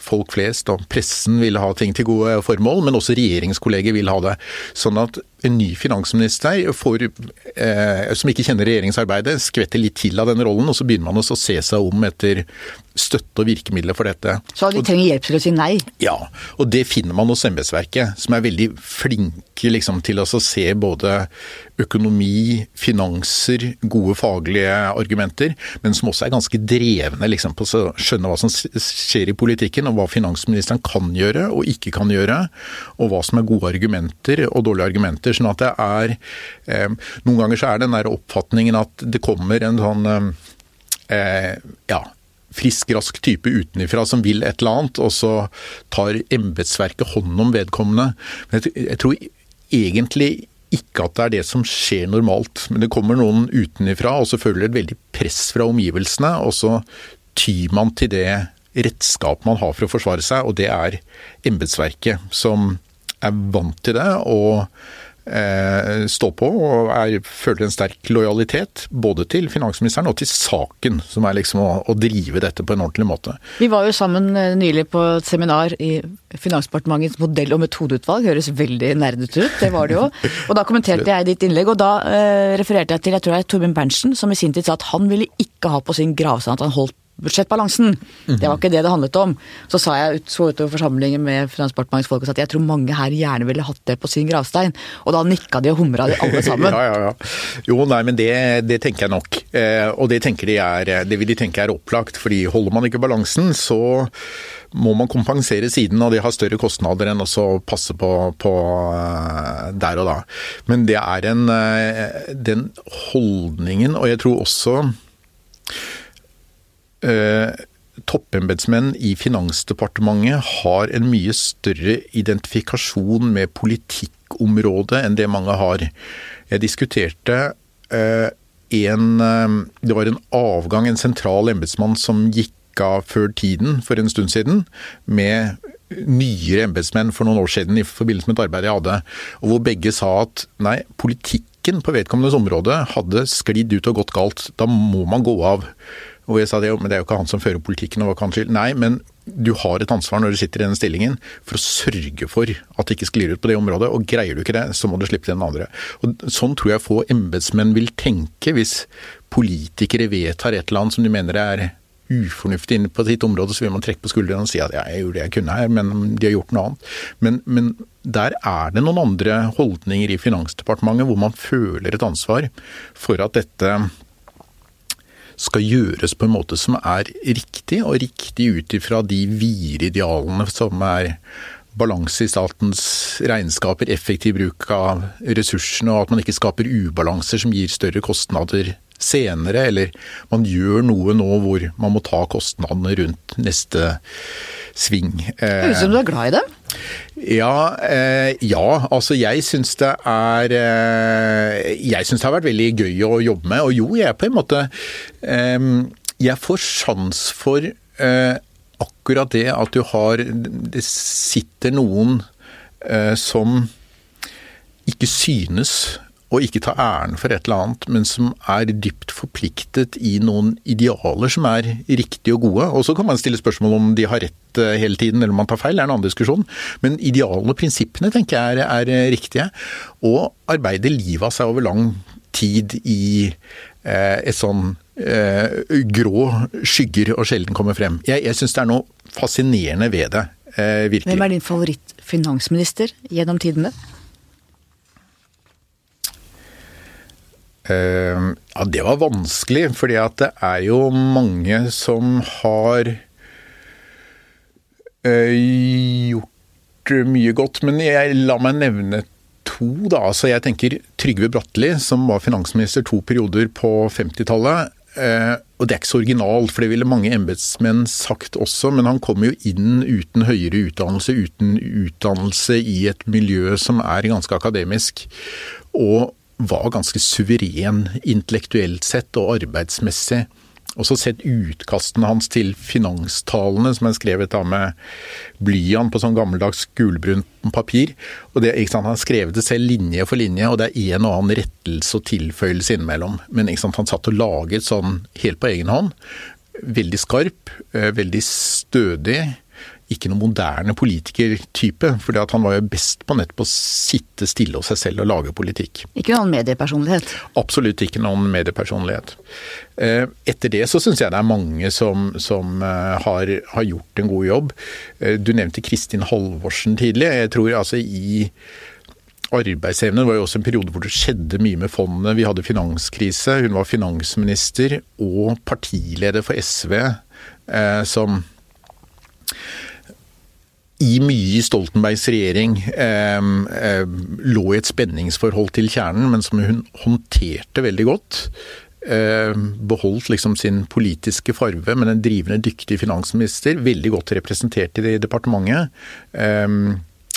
Folk flest og pressen vil ha ting til gode formål, men også regjeringskolleger vil ha det. Sånn at en ny finansminister får, eh, som ikke kjenner regjeringsarbeidet, skvetter litt til av den rollen, og så begynner man å se seg om etter støtte og virkemidler for dette. Så de trenger hjelp til å si nei? Ja, og det finner man hos embetsverket, som er veldig flinke liksom, til å se både økonomi, finanser, gode faglige argumenter, men som også er ganske drevne liksom, på å skjønne hva som skjer i politikken, og hva finansministeren kan gjøre og ikke kan gjøre, og hva som er gode argumenter og dårlige argumenter. Sånn at det er eh, Noen ganger så er den der oppfatningen at det kommer en sånn eh, ja, frisk, rask type utenifra som vil et eller annet, og så tar embetsverket hånd om vedkommende. Men jeg, jeg tror egentlig ikke at det er det som skjer normalt, men det kommer noen utenifra, og så føler et veldig press fra omgivelsene, og så tyr man til det redskap man har for å forsvare seg, og det er embetsverket, som er vant til det. og Eh, stå på og er, føler en sterk lojalitet både til finansministeren og til saken, som er liksom å, å, drive dette på en ordentlig måte. Vi var jo sammen eh, nylig på et seminar i Finansdepartementets modell- og metodeutvalg. Høres veldig nerdete ut, det var det jo. Og da kommenterte jeg ditt innlegg, og da eh, refererte jeg til jeg tror det er Torbjørn Berntsen, som i sin tid sa at han ville ikke ha på sin gravstand at han holdt budsjettbalansen. Det var ikke det det handlet om. Så sa jeg ut, så utover forsamlingen med Finansdepartementets folk og sa at jeg tror mange her gjerne ville hatt det på sin gravstein. Og da nikka de og humra de alle sammen. ja, ja, ja. Jo, nei, men det, det tenker jeg nok. Eh, og det, tenker de er, det vil de tenke er opplagt. fordi holder man ikke balansen, så må man kompensere siden, og de har større kostnader enn å passe på, på, uh, der og da. Men det er en uh, Den holdningen, og jeg tror også eh, toppembetsmenn i Finansdepartementet har en mye større identifikasjon med politikkområdet enn det mange har. Jeg diskuterte eh, en eh, Det var en avgang, en sentral embetsmann som gikk av før tiden for en stund siden, med nyere embetsmenn for noen år siden i forbindelse med et arbeid jeg hadde, og hvor begge sa at nei, politikken på vedkommendes område hadde sklidd ut og gått galt. Da må man gå av. Og jeg sa det, men det er jo ikke han som fører politikken. og hva kan Nei, men du har et ansvar når du sitter i den stillingen for å sørge for at det ikke sklir ut på det området. Og greier du ikke det, så må du slippe til den andre. Og sånn tror jeg få embetsmenn vil tenke hvis politikere vedtar et eller annet som de mener er ufornuftig inne på sitt område, så vil man trekke på skuldrene og si at ja, jeg gjorde det jeg kunne her, men de har gjort noe annet. Men, men der er det noen andre holdninger i Finansdepartementet hvor man føler et ansvar for at dette skal gjøres på en måte som er riktig, og riktig ut ifra de vide idealene som er balanse i statens regnskaper, effektiv bruk av ressursene, og at man ikke skaper ubalanser som gir større kostnader senere, eller man gjør noe nå hvor man må ta kostnadene rundt neste sving. Høres ut som du er glad i dem? Ja, eh, ja, altså jeg syns det er eh, Jeg syns det har vært veldig gøy å jobbe med. Og jo, jeg er på en måte eh, Jeg får sans for eh, akkurat det at du har Det sitter noen eh, som ikke synes og ikke ta æren for et eller annet, men som er dypt forpliktet i noen idealer som er riktige og gode. Og så kan man stille spørsmål om de har rett eh, hele tiden, eller om man tar feil, er en annen diskusjon. Men idealene og prinsippene tenker jeg er, er eh, riktige. Og arbeide livet av seg over lang tid i eh, et sånn eh, grå skygger og sjelden kommer frem. Jeg, jeg syns det er noe fascinerende ved det, eh, virkelig. Hvem er din favoritt-finansminister gjennom tidene? Uh, ja, det var vanskelig, fordi at det er jo mange som har gjort mye godt. Men jeg, la meg nevne to, da. Altså, jeg tenker Trygve Bratteli, som var finansminister to perioder på 50-tallet. Uh, eh, og det er ikke så originalt, for det ville mange embetsmenn sagt også, men han kom jo inn uten høyere utdannelse, uten utdannelse i et miljø som er ganske akademisk. Og var ganske suveren intellektuelt sett og arbeidsmessig. Også sett utkastene hans til finanstalene, som er skrevet da med blyant på sånn gammeldags gulbrunt papir. Og det, sant, Han har skrevet det selv linje for linje, og det er en og annen rettelse og tilføyelse innimellom. Men sant, han satt og laget sånn helt på egen hånd. Veldig skarp, eh, veldig stødig ikke noen moderne politikertype. For han var jo best på nettopp å sitte stille hos seg selv og lage politikk. Ikke noen mediepersonlighet? Absolutt ikke noen mediepersonlighet. Eh, etter det så syns jeg det er mange som, som eh, har, har, gjort en god jobb. Eh, du nevnte Kristin Halvorsen tidlig. Jeg tror altså i arbeidsevne. Det var jo også en periode hvor det skjedde mye med fondene. Vi hadde finanskrise. Hun var finansminister og partileder for SV, som i mye Stoltenbergs regjering eh, lå i et spenningsforhold til kjernen, men som hun håndterte veldig godt. Eh, beholdt liksom sin politiske farve, men en drivende dyktig finansminister. Veldig godt representert i departementet. Eh,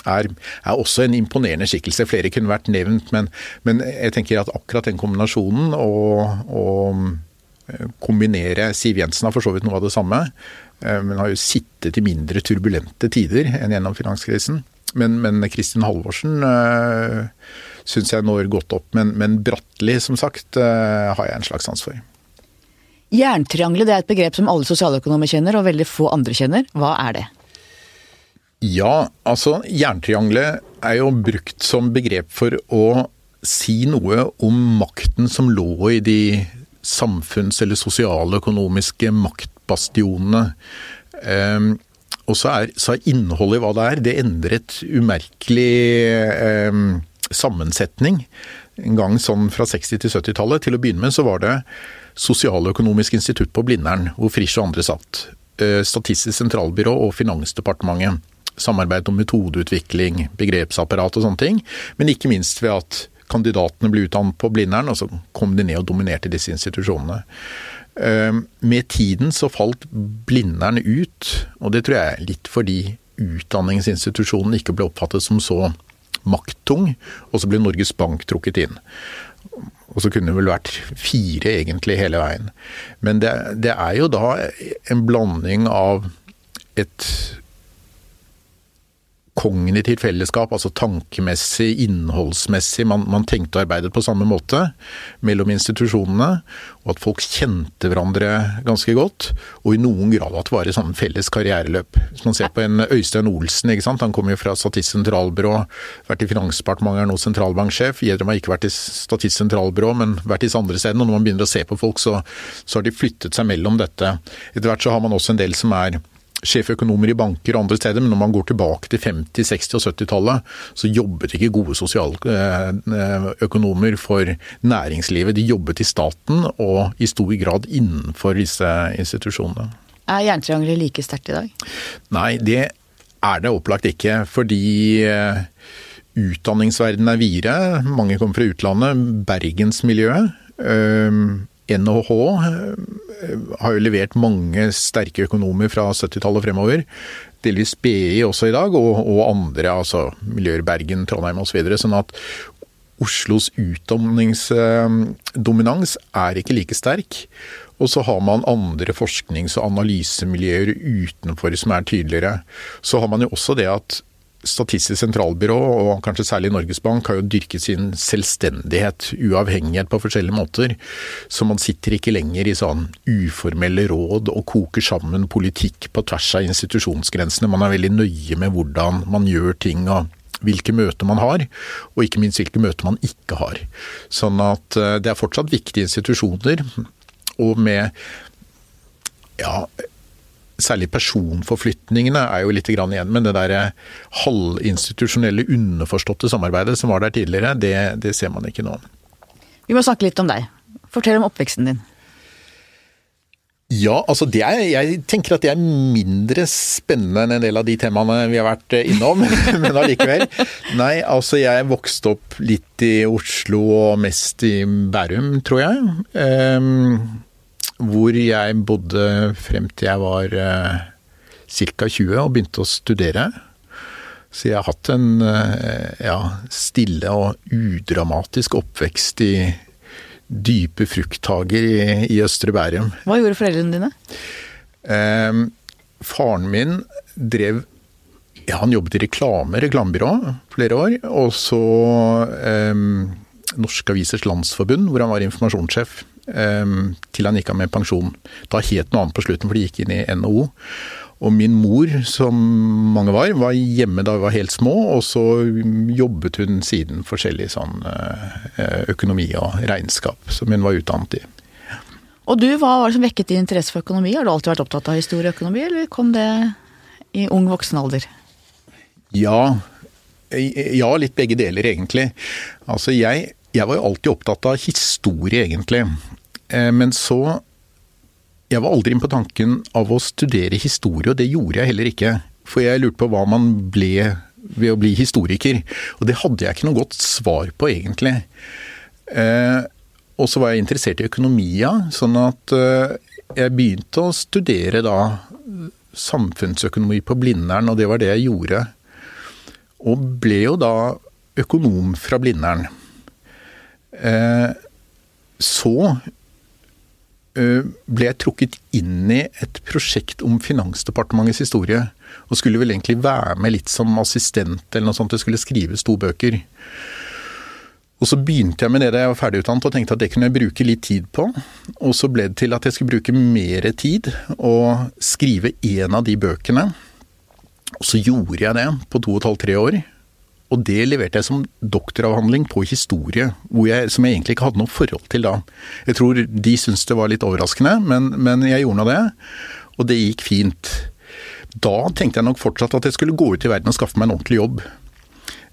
er, er, også en imponerende skikkelse. Flere kunne vært nevnt, men, men jeg tenker at akkurat den kombinasjonen og, og eh, kombinere Siv Jensen har for så vidt noe av det samme. Eh, men har jo sittet i mindre turbulente tider enn gjennom finanskrisen. Men, men Kristin Halvorsen øh, eh, syns jeg når godt opp. Men, men Bratteli, som sagt, øh, har jeg en slags sans for. Jerntriangelet er et begrep som alle sosialøkonomer kjenner, og veldig få andre kjenner. Hva er det? Ja, altså jerntriangelet er jo brukt som begrep for å si noe om makten som lå i de samfunns- eller sosialøkonomiske makt bastionene. Um, og så er, så er, innholdet i hva det er, det endret umerkelig um, sammensetning. En gang sånn fra 60- til 70-tallet. Til å begynne med så var det Sosialøkonomisk institutt på Blindern, hvor Frisch og andre satt. Uh, Statistisk sentralbyrå og Finansdepartementet. Samarbeid om metodeutvikling, begrepsapparat og sånne ting. Men ikke minst ved at kandidatene ble utdannet på Blindern, og så kom de ned og dominerte disse institusjonene. Ehm, med tiden så falt Blindern ut, og det tror jeg er litt fordi utdanningsinstitusjonen ikke ble oppfattet som så makttung, og så ble Norges Bank trukket inn. Og så kunne det vel vært fire egentlig hele veien. Men det, det er jo da en blanding av et kognitivt fellesskap, altså tankemessig, innholdsmessig. Man, man tenkte og arbeidet på samme måte mellom institusjonene. Og at folk kjente hverandre ganske godt. Og i noen grad at det var et sånn felles karriereløp. Hvis man ser på en Øystein Olsen, ikke sant? han kommer jo fra Statistisk sentralbyrå, vært i Finansdepartementet, er nå sentralbanksjef. Gjedrem har ikke vært i Statistisk sentralbyrå, men vært i andre steder. Og når man begynner å se på folk, så, så har de flyttet seg mellom dette. Etter hvert så har man også en del som er sjeføkonomer i banker og andre steder, men når man går tilbake til 50-, 60- og 70-tallet, så jobbet ikke gode sosialøkonomer for næringslivet. De jobbet i staten og i stor grad innenfor disse institusjonene. Er jerntriangelet like sterkt i dag? Nei, det er det opplagt ikke. Fordi eh, utdanningsverdenen er videre. Mange kommer fra utlandet. Bergensmiljøet. NHH har jo levert mange sterke økonomer fra 70-tallet og fremover. Delvis BI også i dag, og, og andre, altså miljøer Bergen, Trondheim osv. Så videre, sånn at Oslos utdanningsdominans er ikke like sterk. Og så har man andre forsknings- og analysemiljøer utenfor som er tydeligere. Så har man jo også det at Statistisk sentralbyrå, og kanskje særlig Norges Bank, har jo dyrket sin selvstendighet, uavhengighet på forskjellige måter. Så man sitter ikke lenger i sånn uformelle råd og koker sammen politikk på tvers av institusjonsgrensene. Man er veldig nøye med hvordan man gjør ting og hvilke møter man har, og ikke minst hvilke møter man ikke har. Sånn at eh, det er fortsatt viktige institusjoner, og med ja, særlig personforflytningene er jo litt igjen, men det der halvinstitusjonelle, underforståtte samarbeidet som var der tidligere, det, det ser man ikke nå. Vi må snakke litt om deg. Fortell om oppveksten din. Ja, altså er, jeg tenker at det er mindre spennende enn en del av de temaene vi har vært innom, men allikevel. Nei, altså jeg vokste opp litt i Oslo og mest i Bærum, tror jeg. Um, hvor jeg bodde frem til jeg var eh, ca. 20 og begynte å studere. Så jeg har hatt en eh, ja, stille og udramatisk oppvekst i dype frukthager i, i Østre Bærum. Hva gjorde foreldrene dine? Eh, faren min drev ja, Han jobbet i reklame, reklamebyrå, flere år. Og så eh, Norske Avisers Landsforbund, hvor han var informasjonssjef. Ehm, til han gikk av med pensjon. Da het noe annet på slutten, for de gikk inn i NHO. Og min mor, som mange var, var hjemme da vi var helt små, og så jobbet hun siden forskjellig sånn eh, økonomi og regnskap, som hun var utdannet i. Og du, hva var det som vekket din interesse for økonomi? Har du alltid vært opptatt av historie og økonomi, eller kom det i ung voksen alder? Ja, ja, litt begge deler egentlig. Altså jeg, jeg var jo alltid opptatt av historie, egentlig. Eh, men så Jeg var aldri inne på tanken av å studere historie, og det gjorde jeg heller ikke. For jeg lurte på hva man ble ved å bli historiker. Og det hadde jeg ikke noe godt svar på, egentlig. Eh, og så var jeg interessert i økonomia, sånn at eh, jeg begynte å studere da samfunnsøkonomi på Blindern, og det var det jeg gjorde. Og ble jo da økonom fra Blindern. Så Eh, ble jeg trukket inn i et prosjekt om Finansdepartementets historie. Og skulle vel egentlig være med litt som assistent eller noe sånt. Jeg skulle skrive to bøker. Og så begynte jeg med det da jeg var ferdigutdannet og tenkte at det kunne jeg bruke litt tid på. Og så ble det til at jeg skulle bruke mer tid og skrive én av de bøkene. Og så gjorde jeg det på to og et halvt, tre år. Og det leverte jeg som doktoravhandling på historie, jeg, som jeg egentlig ikke hadde noe forhold til da. Jeg tror de syntes det var litt overraskende, men, men jeg gjorde nå det. Og det gikk fint. Da tenkte jeg nok fortsatt at jeg skulle gå ut i verden og skaffe meg en ordentlig jobb.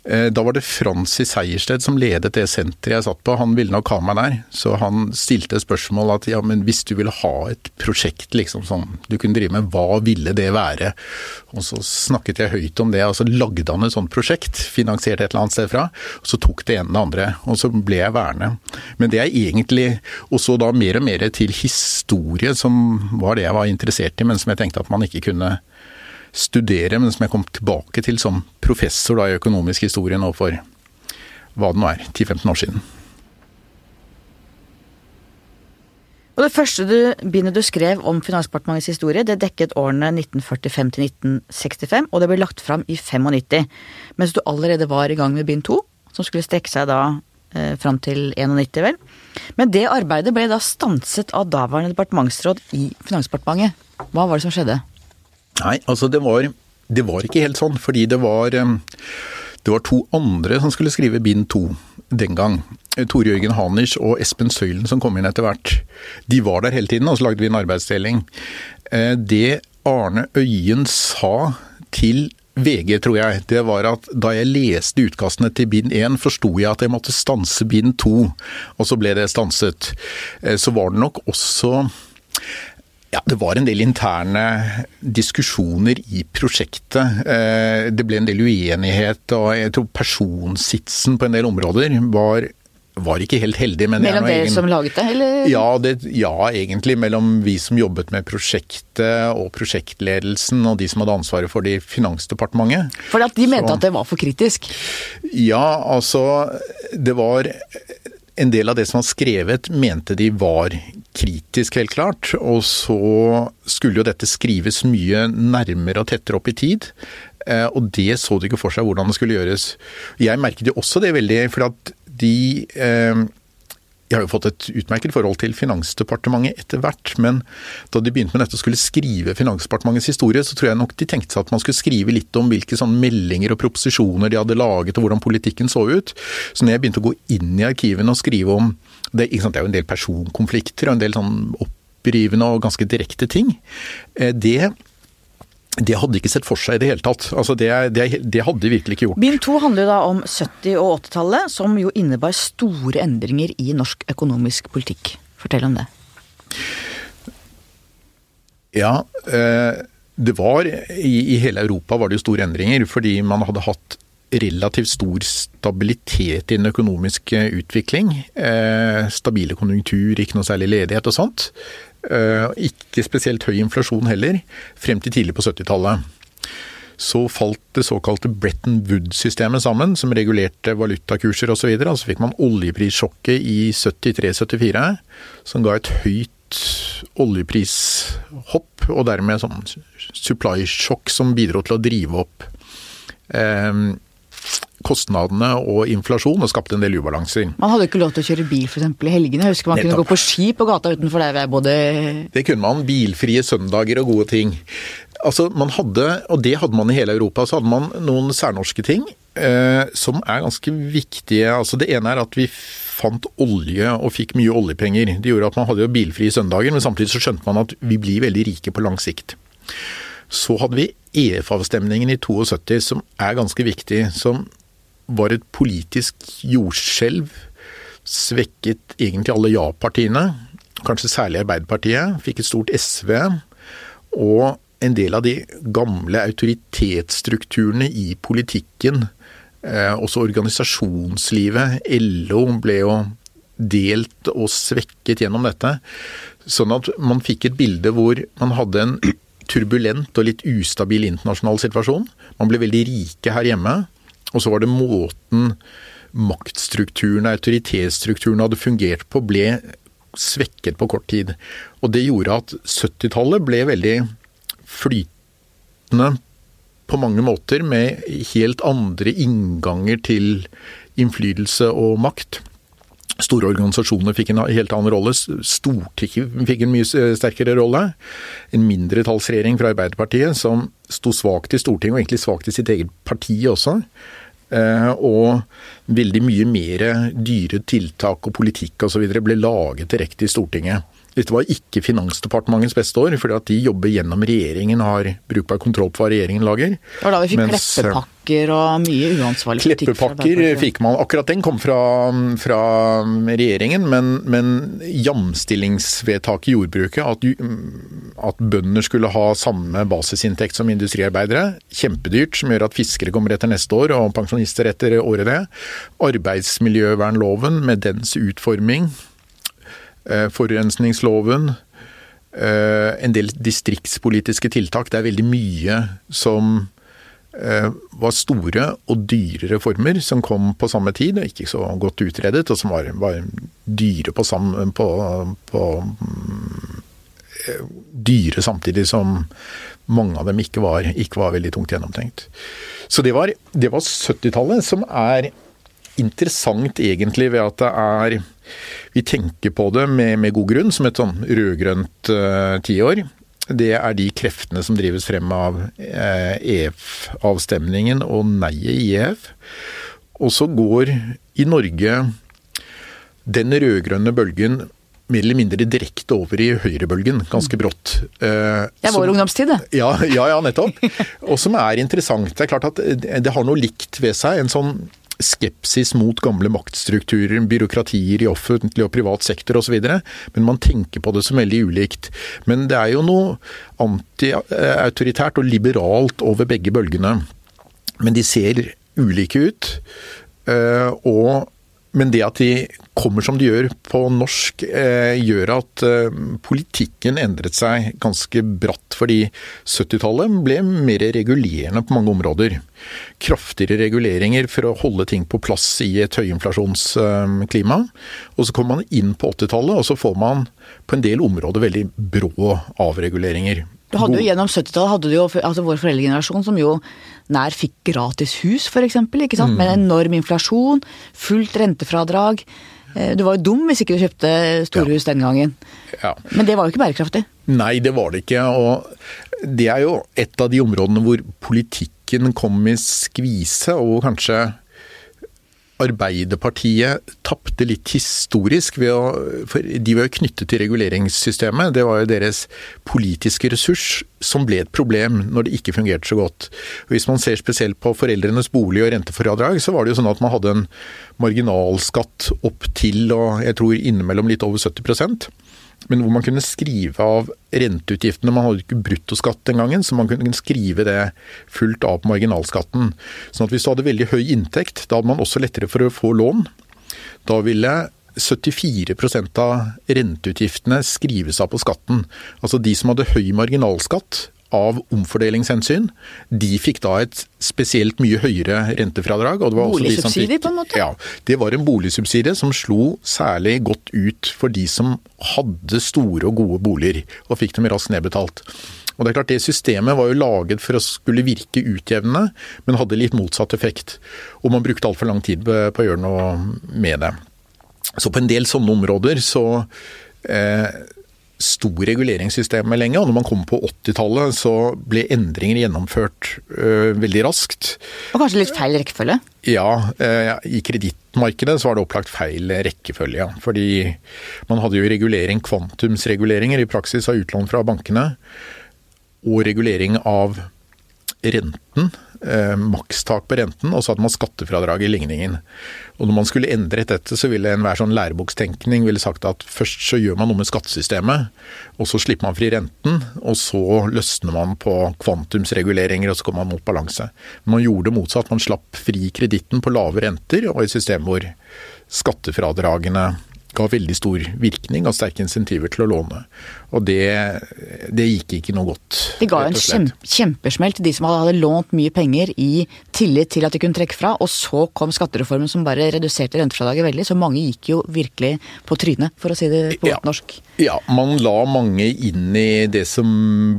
Eh, da var det Francis Sejersted som ledet det senteret jeg satt på. Han ville nok ha meg der. Så han stilte spørsmål at ja, men hvis du ville ha et prosjekt liksom sånn du kunne drive med, hva ville det være? Og så snakket jeg høyt om det, og så lagde han et sånt prosjekt, finansiert et eller annet sted fra. Og så tok det ene det andre, og så ble jeg værende. Men det er egentlig også da mer og mer til historie, som var det jeg var interessert i, men som jeg tenkte at man ikke kunne studere, men som jeg kom tilbake til som professor da, i økonomisk historie nå for hva det nå er, 10-15 år siden. Og det første du, bindet du skrev om Finansdepartementets historie, det dekket årene 1945 til 1965, og det ble lagt fram i 95. Mens du allerede var i gang med bind to, som skulle strekke seg da eh, fram til 91, vel. Men det arbeidet ble da stanset av daværende departementsråd i Finansdepartementet. Hva var det som skjedde? Nei, altså det var, det var ikke helt sånn, fordi det var eh, det var to andre som skulle skrive bind to den gang. Tore Jørgen Haners og Espen Søylen som kom inn etter hvert. De var der hele tiden, og så lagde vi en arbeidsdeling. Eh, det Arne Øyen sa til VG, tror jeg, det var at da jeg leste utkastene til bind 1, forsto jeg at jeg måtte stanse bind 2, og så ble det stanset. Eh, så var det nok også ja, Det var en del interne diskusjoner i prosjektet. Eh, det ble en del uenighet, og jeg tror personsitsen på en del områder var var ikke helt heldig. mellom dere som laget det, eller? Ja, det, ja, egentlig. Mellom vi som jobbet med prosjektet og prosjektledelsen, og de som hadde ansvaret for det i Finansdepartementet. For at de mente Så... at det var for kritisk? Ja, altså Det var en del av det som var skrevet, mente de var kritisk, helt klart. Og så skulle jo dette skrives mye nærmere og tettere opp i tid. Eh, og det så de ikke for seg hvordan det skulle gjøres. Jeg merket jo også det veldig, for at de eh, jeg har jo fått et utmerket forhold til Finansdepartementet etter hvert, men da de begynte med dette og skulle skrive Finansdepartementets historie, så tror jeg nok de tenkte seg at man skulle skrive litt om hvilke sånne meldinger og proposisjoner de hadde laget og hvordan politikken så ut. Så når jeg begynte å gå inn i arkivene og skrive om det, det er jo en del personkonflikter og en del sånn opprivende og ganske direkte ting. Eh, det det hadde ikke sett for seg i det hele tatt. Altså det, det, det, hadde de virkelig ikke gjort. Bind to handler jo da om 70- og 80-tallet, som jo innebar store endringer i norsk økonomisk politikk. Fortell om det. Ja, eh, det var i, i hele Europa var det jo store endringer, fordi man hadde hatt relativt stor stabilitet i den økonomiske utvikling. Eh, stabile konjunktur, ikke noe særlig ledighet og sånt. Eh, ikke spesielt høy inflasjon heller, frem til tidlig på 70-tallet. Så falt det såkalte Bretton Wood-systemet sammen, som regulerte valutakurser osv. Og, så og så fikk man oljeprissjokket i 73-74, som ga et høyt oljeprishopp, og dermed sånn supply-sjokk som bidro til å drive opp eh, kostnadene og inflasjon og skapte en del ubalanser. Man hadde ikke lov til å kjøre bil f.eks. i helgene. Jeg husker man Nettopp. kunne gå på ski på gata utenfor der jeg bodde. Det kunne man. Bilfrie søndager og gode ting. Altså, man hadde, og det hadde man i hele Europa, så hadde man noen særnorske ting eh, som er ganske viktige. Altså, det ene er at vi fant olje og fikk mye oljepenger. Det gjorde at man hadde jo bilfrie søndager, men samtidig så skjønte man at vi blir veldig rike på lang sikt. Så hadde vi EF-avstemningen i 72, som er ganske viktig. Som var et politisk jordskjelv. Svekket egentlig alle ja-partiene, kanskje særlig Arbeiderpartiet. Fikk et stort SV. Og en del av de gamle autoritetsstrukturene i politikken, eh, også organisasjonslivet, LO, ble jo delt og svekket gjennom dette. Sånn at man fikk et bilde hvor man hadde en turbulent og litt ustabil internasjonal situasjon. Man ble veldig rike her hjemme. Og så var det måten maktstrukturen, autoritetsstrukturen hadde fungert på, ble svekket på kort tid. Og det gjorde at 70-tallet ble veldig flytende på mange måter, med helt andre innganger til innflytelse og makt. Store organisasjoner fikk en helt annen rolle. Stortinget fikk en mye sterkere rolle. En mindretallsregjering fra Arbeiderpartiet som sto svakt i Stortinget, og egentlig svakt i sitt eget parti også. Eh, og veldig mye mer dyre tiltak og politikk osv. ble laget direkte i Stortinget. Dette var ikke Finansdepartementets beste år, fordi at de jobber gjennom regjeringen og har brukbar kontroll på hva regjeringen lager. Det var da vi fikk Mens, kleppepakker og mye uansvarlig politikk. Kleppepakker fikk man. Akkurat den kom fra, fra regjeringen, men, men jamstillingsvedtaket i jordbruket, at, at, bønder skulle ha samme basisinntekt som industriarbeidere, kjempedyrt, som gjør at fiskere kommer etter neste år og pensjonister etter året det. Arbeidsmiljøvernloven med dens utforming Eh, forurensningsloven, eh, en del distriktspolitiske tiltak. Det er veldig mye som eh, var store og dyre reformer som kom på samme tid, og ikke så godt utredet, og som var, var dyre på, sammen, på, på dyre samtidig som mange av dem ikke var, ikke var veldig tungt gjennomtenkt. Så det var, var 70-tallet som er interessant egentlig ved at det er Vi tenker på det med, med god grunn som et sånn rød-grønt uh, tiår. Det er de kreftene som drives frem av uh, EF-avstemningen og neiet i EF. Og så går i Norge den rød-grønne bølgen mer eller mindre direkte over i høyrebølgen, ganske brått. Eh, det er vår ungdomstid, det. Ja, ja, ja, nettopp. Og som er interessant. Det er klart at det har noe likt ved seg. En sånn skepsis mot gamle maktstrukturer, byråkratier i offentlig og privat sektor osv. Men man tenker på det som veldig ulikt. Men det er jo noe antiautoritært og liberalt over begge bølgene. Men de ser ulike ut. Eh, og men det at de kommer som de gjør på norsk, eh, gjør at eh, politikken endret seg ganske bratt. Fordi 70-tallet ble mer regulerende på mange områder. Kraftigere reguleringer for å holde ting på plass i et høyinflasjonsklima. Og så kommer man inn på 80-tallet, og så får man på en del områder veldig brå avreguleringer. Du hadde jo Gjennom 70-tallet hadde du jo altså vår foreldregenerasjon som jo nær fikk gratis hus, f.eks. Mm. Med enorm inflasjon, fullt rentefradrag. Eh, du var jo dum hvis ikke du kjøpte storhus ja. den gangen. Ja. Men det var jo ikke bærekraftig. Nei, det var det ikke. Og det er jo et av de områdene hvor politikken kom i skvise, og kanskje Arbeiderpartiet tapte litt historisk ved å For de var jo knyttet til reguleringssystemet. Det var jo deres politiske ressurs som ble et problem når det ikke fungerte så godt. Hvis man ser spesielt på foreldrenes bolig og rentefradrag, så var det jo sånn at man hadde en marginalskatt opp til og jeg tror innimellom litt over 70 men hvor man kunne skrive av renteutgiftene. Man hadde ikke bruttoskatt den gangen, så man kunne skrive det fullt av på marginalskatten. Sånn at hvis du hadde veldig høy inntekt, da hadde man også lettere for å få lån. Da ville 74% av renteutgiftene skrives av på skatten. Altså de som hadde høy marginalskatt, av omfordelingshensyn. De fikk da et spesielt mye høyere rentefradrag. Boligsubsidie, på en måte? Ja. Det var en boligsubsidie som slo særlig godt ut for de som hadde store og gode boliger, og fikk dem raskt nedbetalt. Og det er klart det Systemet var jo laget for å skulle virke utjevnende, men hadde litt motsatt effekt. Og man brukte altfor lang tid på å gjøre noe med det. Så på en del sånne områder så eh, sto reguleringssystemet lenge, og når man kom på 80-tallet så ble endringer gjennomført øh, veldig raskt. Og kanskje litt feil rekkefølge? Ja, øh, i kredittmarkedet så var det opplagt feil rekkefølge. Ja. Fordi man hadde jo regulering, kvantumsreguleringer i praksis av utlån fra bankene, og regulering av renten eh, makstak på renten, og så hadde man skattefradrag i ligningen. Og når man skulle endret dette, så ville enhver sånn lærebokstenkning ville sagt at først så gjør man noe med skattesystemet, og så slipper man fri renten, og så løsner man på kvantumsreguleringer, og så kommer man mot balanse. Men man gjorde det motsatt. Man slapp fri kreditten på lave renter, og i system hvor skattefradragene ga veldig stor virkning og sterke insentiver til å låne. Og det, det gikk ikke noe godt. Det ga en kjempe, kjempesmell til de som hadde lånt mye penger i tillit til at de kunne trekke fra, og så kom skattereformen som bare reduserte rentefradraget veldig, så mange gikk jo virkelig på trynet, for å si det på godt norsk. Ja, man la mange inn i det som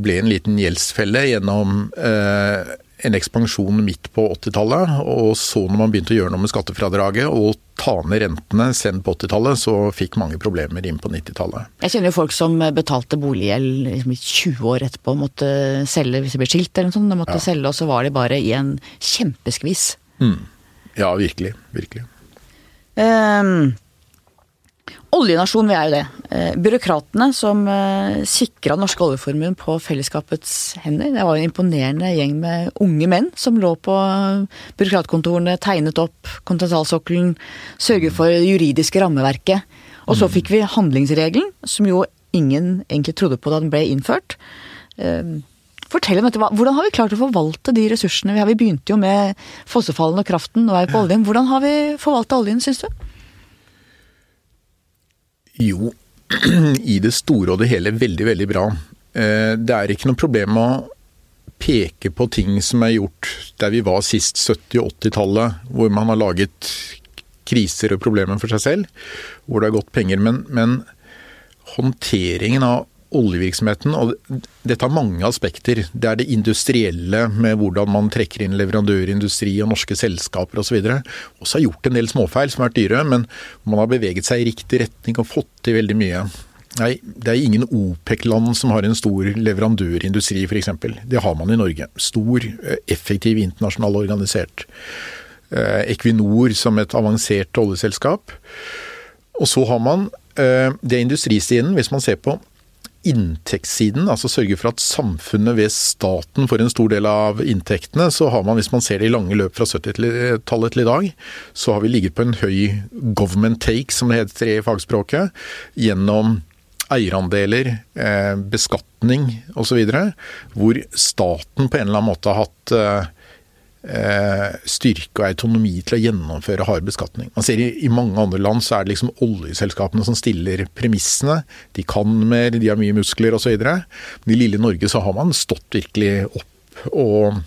ble en liten gjeldsfelle gjennom eh, en ekspansjon midt på 80-tallet, og så når man begynte å gjøre noe med skattefradraget og ta ned rentene sent på 80-tallet, så fikk mange problemer inn på 90-tallet. Jeg kjenner jo folk som betalte boliggjeld liksom i 20 år etterpå, måtte selge hvis de ble skilt eller noe sånt. De måtte ja. selge, og så var de bare i en kjempeskvis. Mm. Ja, virkelig. Virkelig. Um, Oljenasjon, vi er jo det. Eh, byråkratene som eh, sikra den norske oljeformuen på fellesskapets hender. Det var en imponerende gjeng med unge menn som lå på byråkratkontorene, tegnet opp kontinentalsokkelen, sørget for det juridiske rammeverket. Og så mm. fikk vi handlingsregelen, som jo ingen egentlig trodde på da den ble innført. Eh, fortell om dette. Hvordan har vi klart å forvalte de ressursene vi har? Vi begynte jo med fossefallene og kraften, nå er vi på oljen. Hvordan har vi forvalta oljen, syns du? Jo, i det store og det hele veldig, veldig bra. Eh, det er ikke noe problem å peke på ting som er gjort der vi var sist 70- og 80-tallet, hvor man har laget kriser og problemer for seg selv, hvor det har gått penger. Men, men håndteringen av oljevirksomheten, og dette har mange aspekter. Det er det industrielle med hvordan man trekker inn leverandørindustri og norske selskaper osv. Også har gjort en del småfeil som har vært dyre, men man har beveget seg i riktig retning og fått til veldig mye. Nei, det er ingen OPEC-land som har en stor leverandørindustri f.eks. Det har man i Norge. Stor, effektiv, internasjonal organisert. Eh, Equinor som et avansert oljeselskap. Og så har man eh, det industristiden, hvis man ser på inntektssiden, altså sørge for at samfunnet ved staten får en stor del av inntektene, så har man, hvis man ser det i lange løp fra 70-tallet til i dag, så har vi ligget på en høy government take, som det heter i fagspråket, gjennom eierandeler, eh, beskatning osv., hvor staten på en eller annen måte har hatt eh, styrke og autonomi til å gjennomføre hard beskatning. Man ser i, i, mange andre land så er det liksom oljeselskapene som stiller premissene. De kan mer, de har mye muskler osv. Men i lille Norge så har man stått virkelig opp og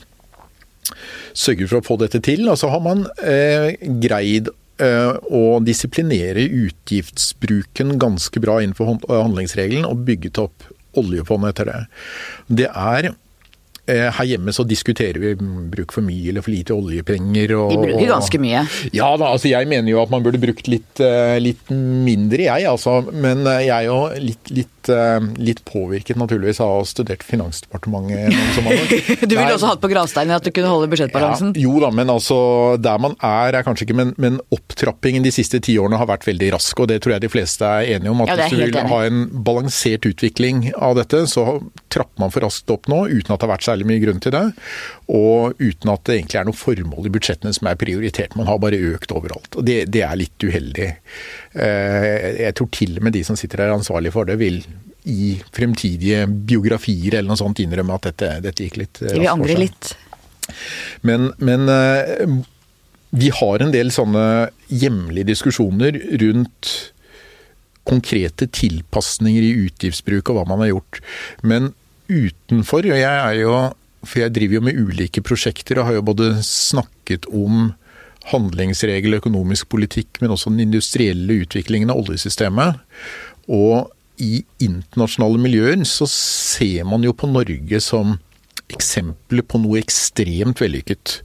sørget for å få dette til. Og så har man eh, greid å eh, disiplinere utgiftsbruken ganske bra innenfor handlingsregelen og bygget opp oljefondet etter det. Det er Eh, her hjemme så diskuterer vi bruk for mye eller for lite oljepenger. Og, de bruker ganske mye. Ja da, altså jeg mener jo at man burde brukt litt, eh, litt mindre, jeg altså. Men eh, jeg er jo litt, litt, litt, påvirket naturligvis av å ha studert Finansdepartementet. du ville også hatt på gravsteinen at du kunne holde budsjettbalansen? Ja, jo da, men altså der man er er kanskje ikke men, men, opptrappingen de siste ti årene har vært veldig rask. Og det tror jeg de fleste er enige om. At ja, hvis du vil enig. ha en balansert utvikling av dette, så trapper man for raskt opp nå uten at det har vært særlig mye grunn til det. Og uten at det egentlig er noe formål i budsjettene som er prioritert. Man har bare økt overalt. Og det, det er litt uheldig. Eh, jeg tror til og med de som sitter her ansvarlig for det, vil i fremtidige biografier eller noe sånt innrømme at dette, dette gikk litt raskt. Vi vil angre litt. Men, men eh, vi har en del sånne hjemlige diskusjoner rundt konkrete tilpasninger i utgiftsbruk og hva man har gjort. Men utenfor. Og jeg er jo For jeg driver jo med ulike prosjekter og har jo både snakket om handlingsregel, økonomisk politikk, men også den industrielle utviklingen av oljesystemet. Og i internasjonale miljøer så ser man jo på Norge som eksempler på noe ekstremt vellykket.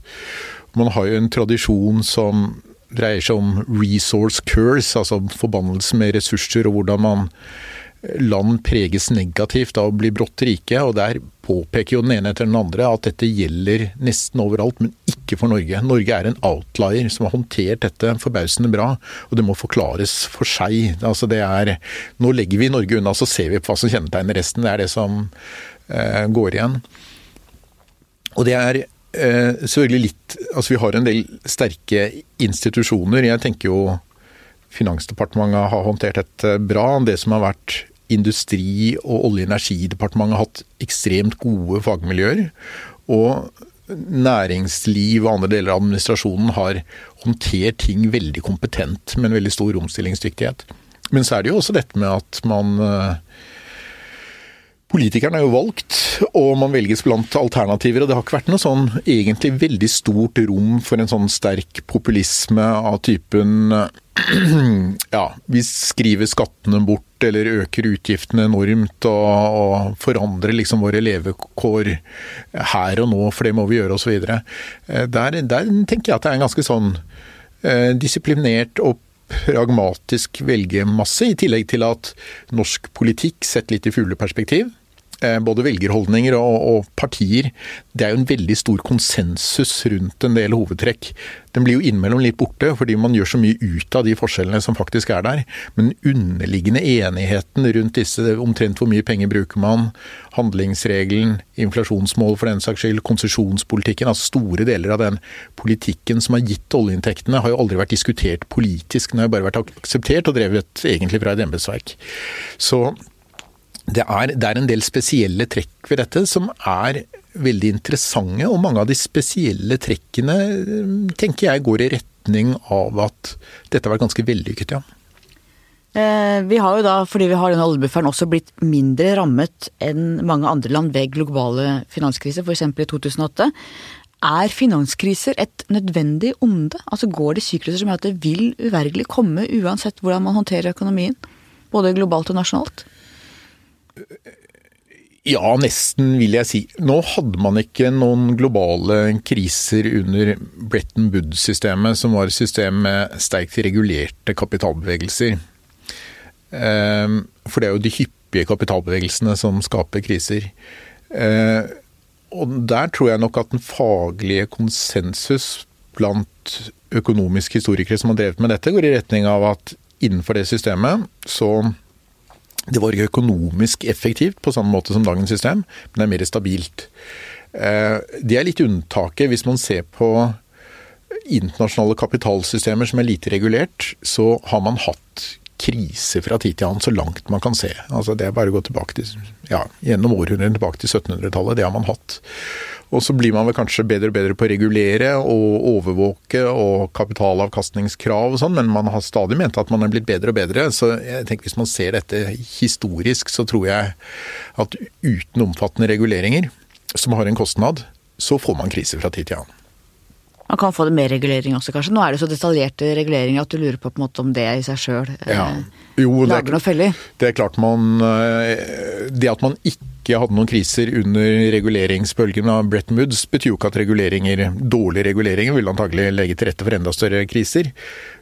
Man har jo en tradisjon som dreier seg om resource curse, altså forbannelse med ressurser, og hvordan man land preges negativt av å bli brått rike. og Der påpeker jo den ene etter den andre at dette gjelder nesten overalt, men ikke for Norge. Norge er en outlier som har håndtert dette forbausende bra, og det må forklares for seg. Altså det er, nå legger vi Norge unna, så ser vi på hva som kjennetegner resten. Det er det som eh, går igjen. Og det er eh, selvfølgelig litt Altså vi har en del sterke institusjoner. Jeg tenker jo Finansdepartementet har håndtert dette bra. Det som har vært Industri- og Olje- og energidepartementet har hatt ekstremt gode fagmiljøer. Og næringsliv og andre deler av administrasjonen har håndtert ting veldig kompetent med en veldig stor omstillingsdyktighet. Men så er det jo også dette med at man eh, Politikerne er jo valgt, og man velges blant alternativer. og Det har ikke vært noe sånn egentlig veldig stort rom for en sånn sterk populisme av typen ja, vi skriver skattene bort eller øker utgiftene enormt og, og forandrer liksom våre levekår her og nå, for det må vi gjøre osv. Eh, der, der tenker jeg at det er en ganske sånn eh, disiplinert og pragmatisk velgermasse, i tillegg til at norsk politikk, sett litt i fugleperspektiv, både velgerholdninger og, og, partier. Det er jo en veldig stor konsensus rundt en del hovedtrekk. Den blir jo innimellom litt borte, fordi man gjør så mye ut av de forskjellene som faktisk er der. Men underliggende enigheten rundt disse, omtrent hvor mye penger bruker man, handlingsregelen, inflasjonsmål for den saks skyld, konsesjonspolitikken, altså store deler av den politikken som har gitt oljeinntektene, har jo aldri vært diskutert politisk. Den har jo bare vært akseptert og drevet egentlig fra et embetsverk. Så det er, det er, en del spesielle trekk ved dette som er veldig interessante, og mange av de spesielle trekkene tenker jeg går i retning av at dette har vært ganske vellykket, ja. Eh, vi har jo da, fordi vi har denne oljebufferen, også blitt mindre rammet enn mange andre land ved globale finanskriser, f.eks. i 2008. Er finanskriser et nødvendig onde? Altså Går det sykluser som gjør at det vil uvergelig komme uansett hvordan man håndterer økonomien? Både globalt og nasjonalt? Ja, nesten, vil jeg si. Nå hadde man ikke noen globale kriser under Bretton Woods-systemet, som var et system med sterkt regulerte kapitalbevegelser. Ehm, for det er jo de hyppige kapitalbevegelsene som skaper kriser. Ehm, og der tror jeg nok at den faglige konsensus blant økonomiske historikere som har drevet med dette, går i retning av at innenfor det systemet så det var ikke økonomisk effektivt på samme måte som dagens system, men det er mer stabilt. Eh, det er litt unntaket hvis man ser på internasjonale kapitalsystemer som er lite regulert, så har man hatt krise fra tid til annen så langt man kan se. Altså Det er bare å gå tilbake til, ja, gjennom århundrene tilbake til 1700-tallet. Det har man hatt. Og så blir man vel kanskje bedre og bedre på å regulere og overvåke og kapitalavkastningskrav og sånn, men man har stadig ment at man er blitt bedre og bedre. Så jeg tenker hvis man ser dette historisk, så tror jeg at uten omfattende reguleringer, som har en kostnad, så får man kriser fra tid til annen. Man kan få det med regulering også, kanskje. Nå er det så detaljerte reguleringer at du lurer på, på en måte, om det i seg sjøl eh, ja. lager noe feller. Det er klart man eh, Det at man ikke hadde noen kriser under reguleringsbølgen av Bretton Woods, betyr jo ikke at reguleringer, dårlige reguleringer vil antagelig legge til rette for enda større kriser.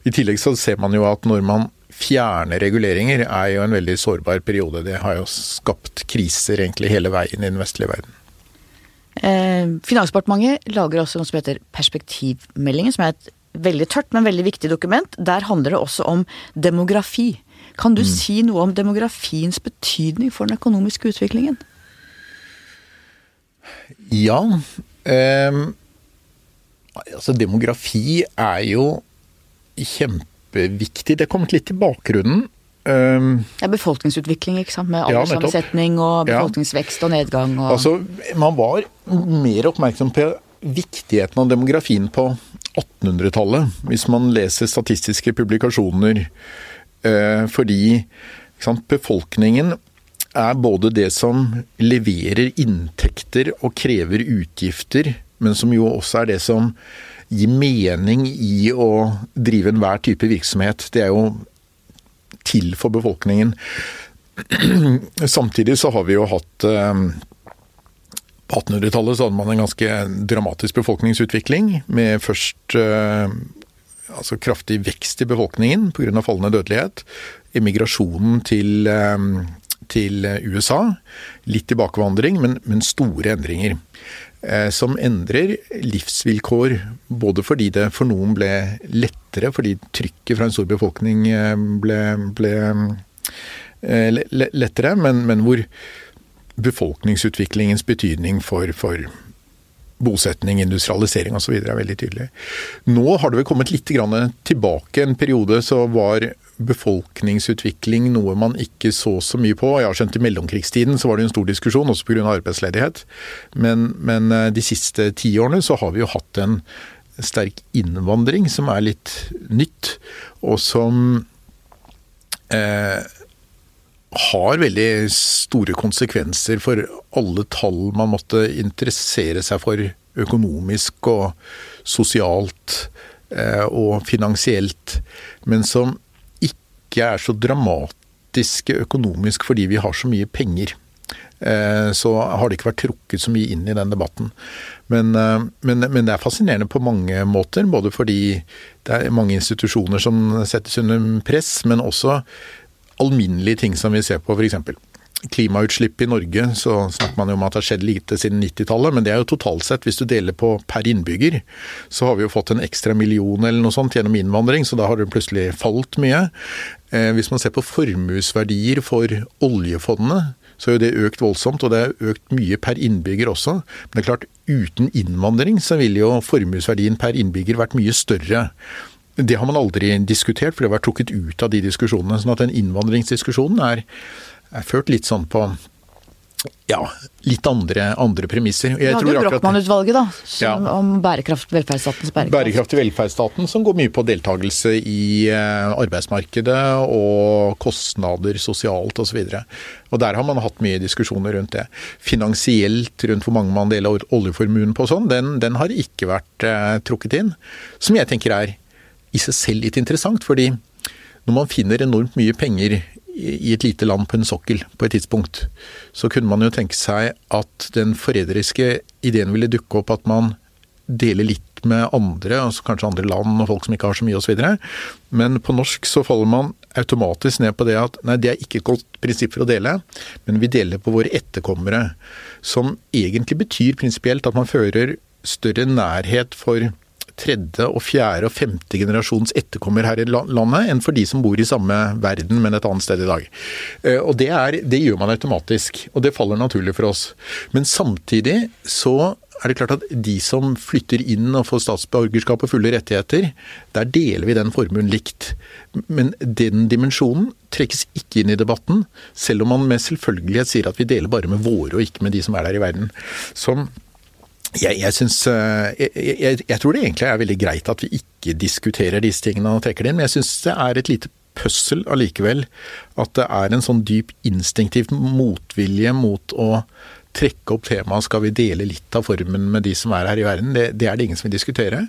I tillegg så ser man jo at når man fjerner reguleringer, er jo en veldig sårbar periode. Det har jo skapt kriser egentlig hele veien i den vestlige verden. Eh, Finansdepartementet lager også noe som heter Perspektivmeldingen, som er et veldig tørt, men veldig viktig dokument. Der handler det også om demografi. Kan du mm. si noe om demografiens betydning for den økonomiske utviklingen? Ja. Eh, altså demografi er jo kjempeviktig. Det er kommet litt i bakgrunnen. Um, ja, Befolkningsutvikling, ikke sant. Med alderssammensetning og befolkningsvekst og nedgang. Og... Altså, man var mer oppmerksom på viktigheten av demografien på 1800-tallet, hvis man leser statistiske publikasjoner. Eh, fordi sant, befolkningen er både det som leverer inntekter og krever utgifter, men som jo også er det som gir mening i å drive enhver type virksomhet. Det er jo til for befolkningen. Samtidig så har vi jo hatt eh, På 1800-tallet så hadde man en ganske dramatisk befolkningsutvikling, med først eh, altså kraftig vekst i befolkningen pga. fallende dødelighet. Emigrasjonen til, eh, til USA. Litt tilbakevandring, men, men store endringer. Som endrer livsvilkår, både fordi det for noen ble lettere fordi trykket fra en stor befolkning eh, ble, ble eh, lettere, men, men, hvor befolkningsutviklingens betydning for, for bosetning, industrialisering osv. er veldig tydelig. Nå har det vel kommet litt tilbake. En periode så var befolkningsutvikling noe man ikke så så mye på. Jeg har skjønt I mellomkrigstiden så var det en stor diskusjon, også pga. arbeidsledighet. Men, men eh, de siste ti årene så har vi jo hatt en sterk innvandring, som er litt nytt, og som eh, har veldig store konsekvenser for alle tall man måtte interessere seg for økonomisk og sosialt eh, og finansielt, men som ikke er så dramatiske økonomisk fordi vi har så mye penger. Eh, så har det ikke vært trukket så mye inn i den debatten. Men, eh, men, men, det er fascinerende på mange måter. Både fordi det er mange institusjoner som settes under press, men også alminnelige ting som vi ser på, f.eks. Klimautslipp i Norge, så snakker man jo om at det har skjedd lite siden 90-tallet, men det er jo totalt sett, hvis du deler på per innbygger, så har vi jo fått en ekstra million eller noe sånt gjennom innvandring, så da har det plutselig falt mye. Eh, hvis man ser på formuesverdier for oljefondet, så er jo det økt voldsomt, og det er økt mye per innbygger også. Men det er klart, uten innvandring så ville jo formuesverdien per innbygger vært mye større. Det har man aldri diskutert, for det har vært trukket ut av de diskusjonene. sånn at den innvandringsdiskusjonen er, er ført litt sånn på ja, litt andre, andre premisser. Jeg vi hadde jo Brochmann-utvalget, da, som, Ja. om bærekraft, velferdsstatens bærekraft. Bærekraft i velferdsstaten som går mye på deltakelse i eh, arbeidsmarkedet og kostnader sosialt osv. Og der har man hatt mye diskusjoner rundt det. Finansielt rundt hvor mange man deler oljeformuen på og sånn, den, den har ikke vært eh, trukket inn. Som jeg tenker er i seg selv litt interessant, fordi når man finner enormt mye penger i et lite land på en sokkel på et tidspunkt, så kunne man jo tenke seg at den forræderiske ideen ville dukke opp at man deler litt med andre, altså kanskje andre land og folk som ikke har så mye osv. Men på norsk så faller man automatisk ned på det at nei, det er ikke et godt prinsipp for å dele, men vi deler på våre etterkommere. Som egentlig betyr prinsipielt at man fører større nærhet for tredje og fjerde og femte generasjons etterkommer her i landet enn for de som bor i samme verden, men et annet sted i dag. Eh, og det, er, det gjør man automatisk, og det faller naturlig for oss. Men samtidig så er det klart at de som flytter inn og får statsborgerskap og fulle rettigheter, der deler vi den formuen likt. Men den dimensjonen trekkes ikke inn i debatten, selv om man med selvfølgelighet sier at vi deler bare med våre og ikke med de som er der i verden. Som jeg, jeg, synes, jeg, jeg, jeg, tror det egentlig er veldig greit at vi ikke diskuterer disse tingene og trekker det inn, men jeg syns det er et lite pøssel allikevel. At det er en sånn dyp instinktiv motvilje mot å trekke opp temaet skal vi dele litt av formen med de som er her i verden. Det, det er det ingen som vil diskutere.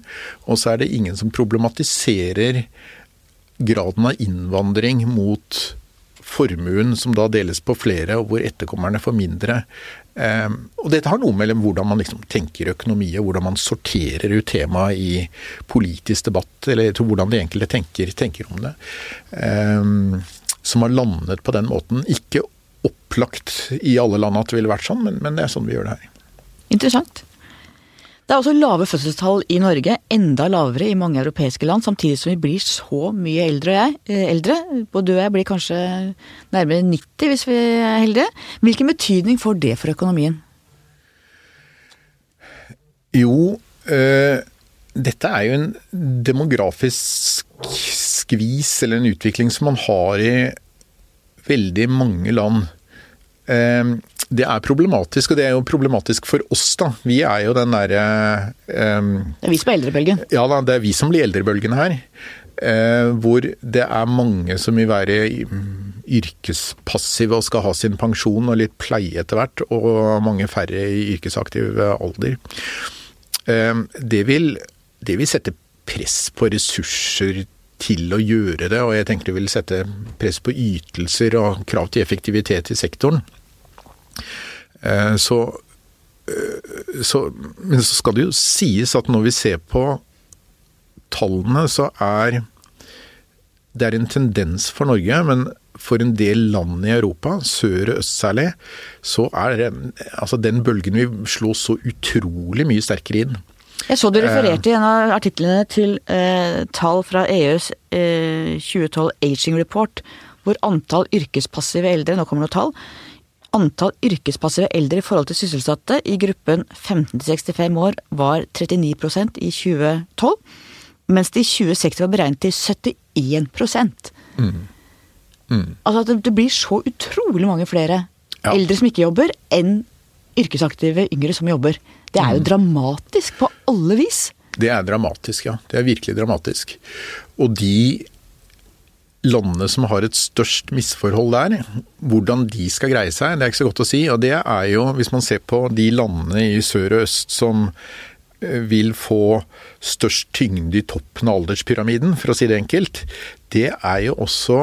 Og så er det ingen som problematiserer graden av innvandring mot formuen som da deles på flere, og hvor etterkommerne får mindre. Um, og dette har noe mellom hvordan man liksom tenker økonomi, og hvordan man sorterer ut temaet i politisk debatt, eller hvordan de enkelte tenker, tenker om det. Um, som har landet på den måten. Ikke opplagt i alle land at det ville vært sånn, men, men det er sånn vi gjør det her. Interessant. Det er også lave fødselstall i Norge, enda lavere i mange europeiske land, samtidig som vi blir så mye eldre. Jeg, eh, eldre. Du og jeg blir kanskje nærmere 90 hvis vi er heldige. Hvilken betydning får det for økonomien? Jo, øh, dette er jo en demografisk skvis, eller en utvikling som man har i veldig mange land. Uh, det er problematisk, og det er jo problematisk for oss, da. Vi er jo den derre um, Det er vi som er eldrebølgen? Ja da, det er vi som blir eldrebølgen her. Uh, hvor det er mange som vil være yrkespassive og skal ha sin pensjon og litt pleie etter hvert, og mange færre i yrkesaktiv alder. Uh, det, vil, det vil sette press på ressurser til å gjøre det, og jeg tenker det vil sette press på ytelser og krav til effektivitet i sektoren. Så, så, men så skal det jo sies at når vi ser på tallene, så er det er en tendens for Norge, men for en del land i Europa, sør og øst særlig, så er altså den bølgen vi slå så utrolig mye sterkere inn. Jeg så du refererte i en av artiklene til eh, tall fra EUs eh, 2012 Aging Report, hvor antall yrkespassive eldre, nå kommer noen tall, antall yrkespassive eldre i forhold til sysselsatte i gruppen 15-65 år var 39% i 2012, mens det i 2060 var beregnet til 71 mm. Mm. Altså at det blir så utrolig mange flere ja. eldre som ikke jobber, enn yrkesaktive yngre som jobber. Det er jo mm. dramatisk på alle vis. Det er dramatisk, ja. Det er virkelig dramatisk. Og de landene som har et størst misforhold der, hvordan de skal greie seg, det er ikke så godt å si. Og det er jo, hvis man ser på de landene i sør og øst som eh, vil få størst tyngde i toppen av alderspyramiden, for å si det enkelt, det er jo også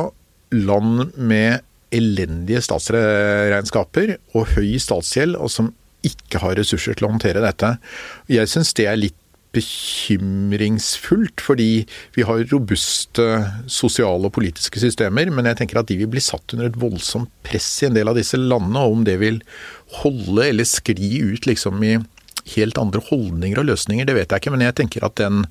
land med elendige statsregnskaper og høy statsgjeld, og som ikke har ressurser til å håndtere dette. Jeg syns det er litt bekymringsfullt, fordi vi har robuste sosiale og politiske systemer, men jeg tenker at de vil bli satt under et voldsomt press i en del av disse landene, og om det vil holde eller skli ut liksom i helt andre holdninger og løsninger, det vet jeg ikke, men jeg tenker at den,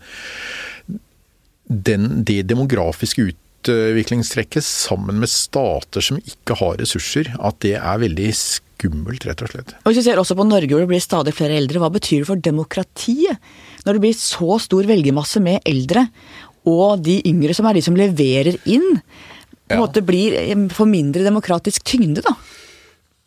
den det demografiske utviklingstrekket sammen med stater som ikke har ressurser, at det er veldig skummelt, rett og slett. Og Hvis vi ser også på Norge hvor det blir stadig flere eldre, hva betyr det for demokratiet? Når det blir så stor velgermasse med eldre, og de yngre som er de som leverer inn, på en ja. måte blir for mindre demokratisk tyngde, da?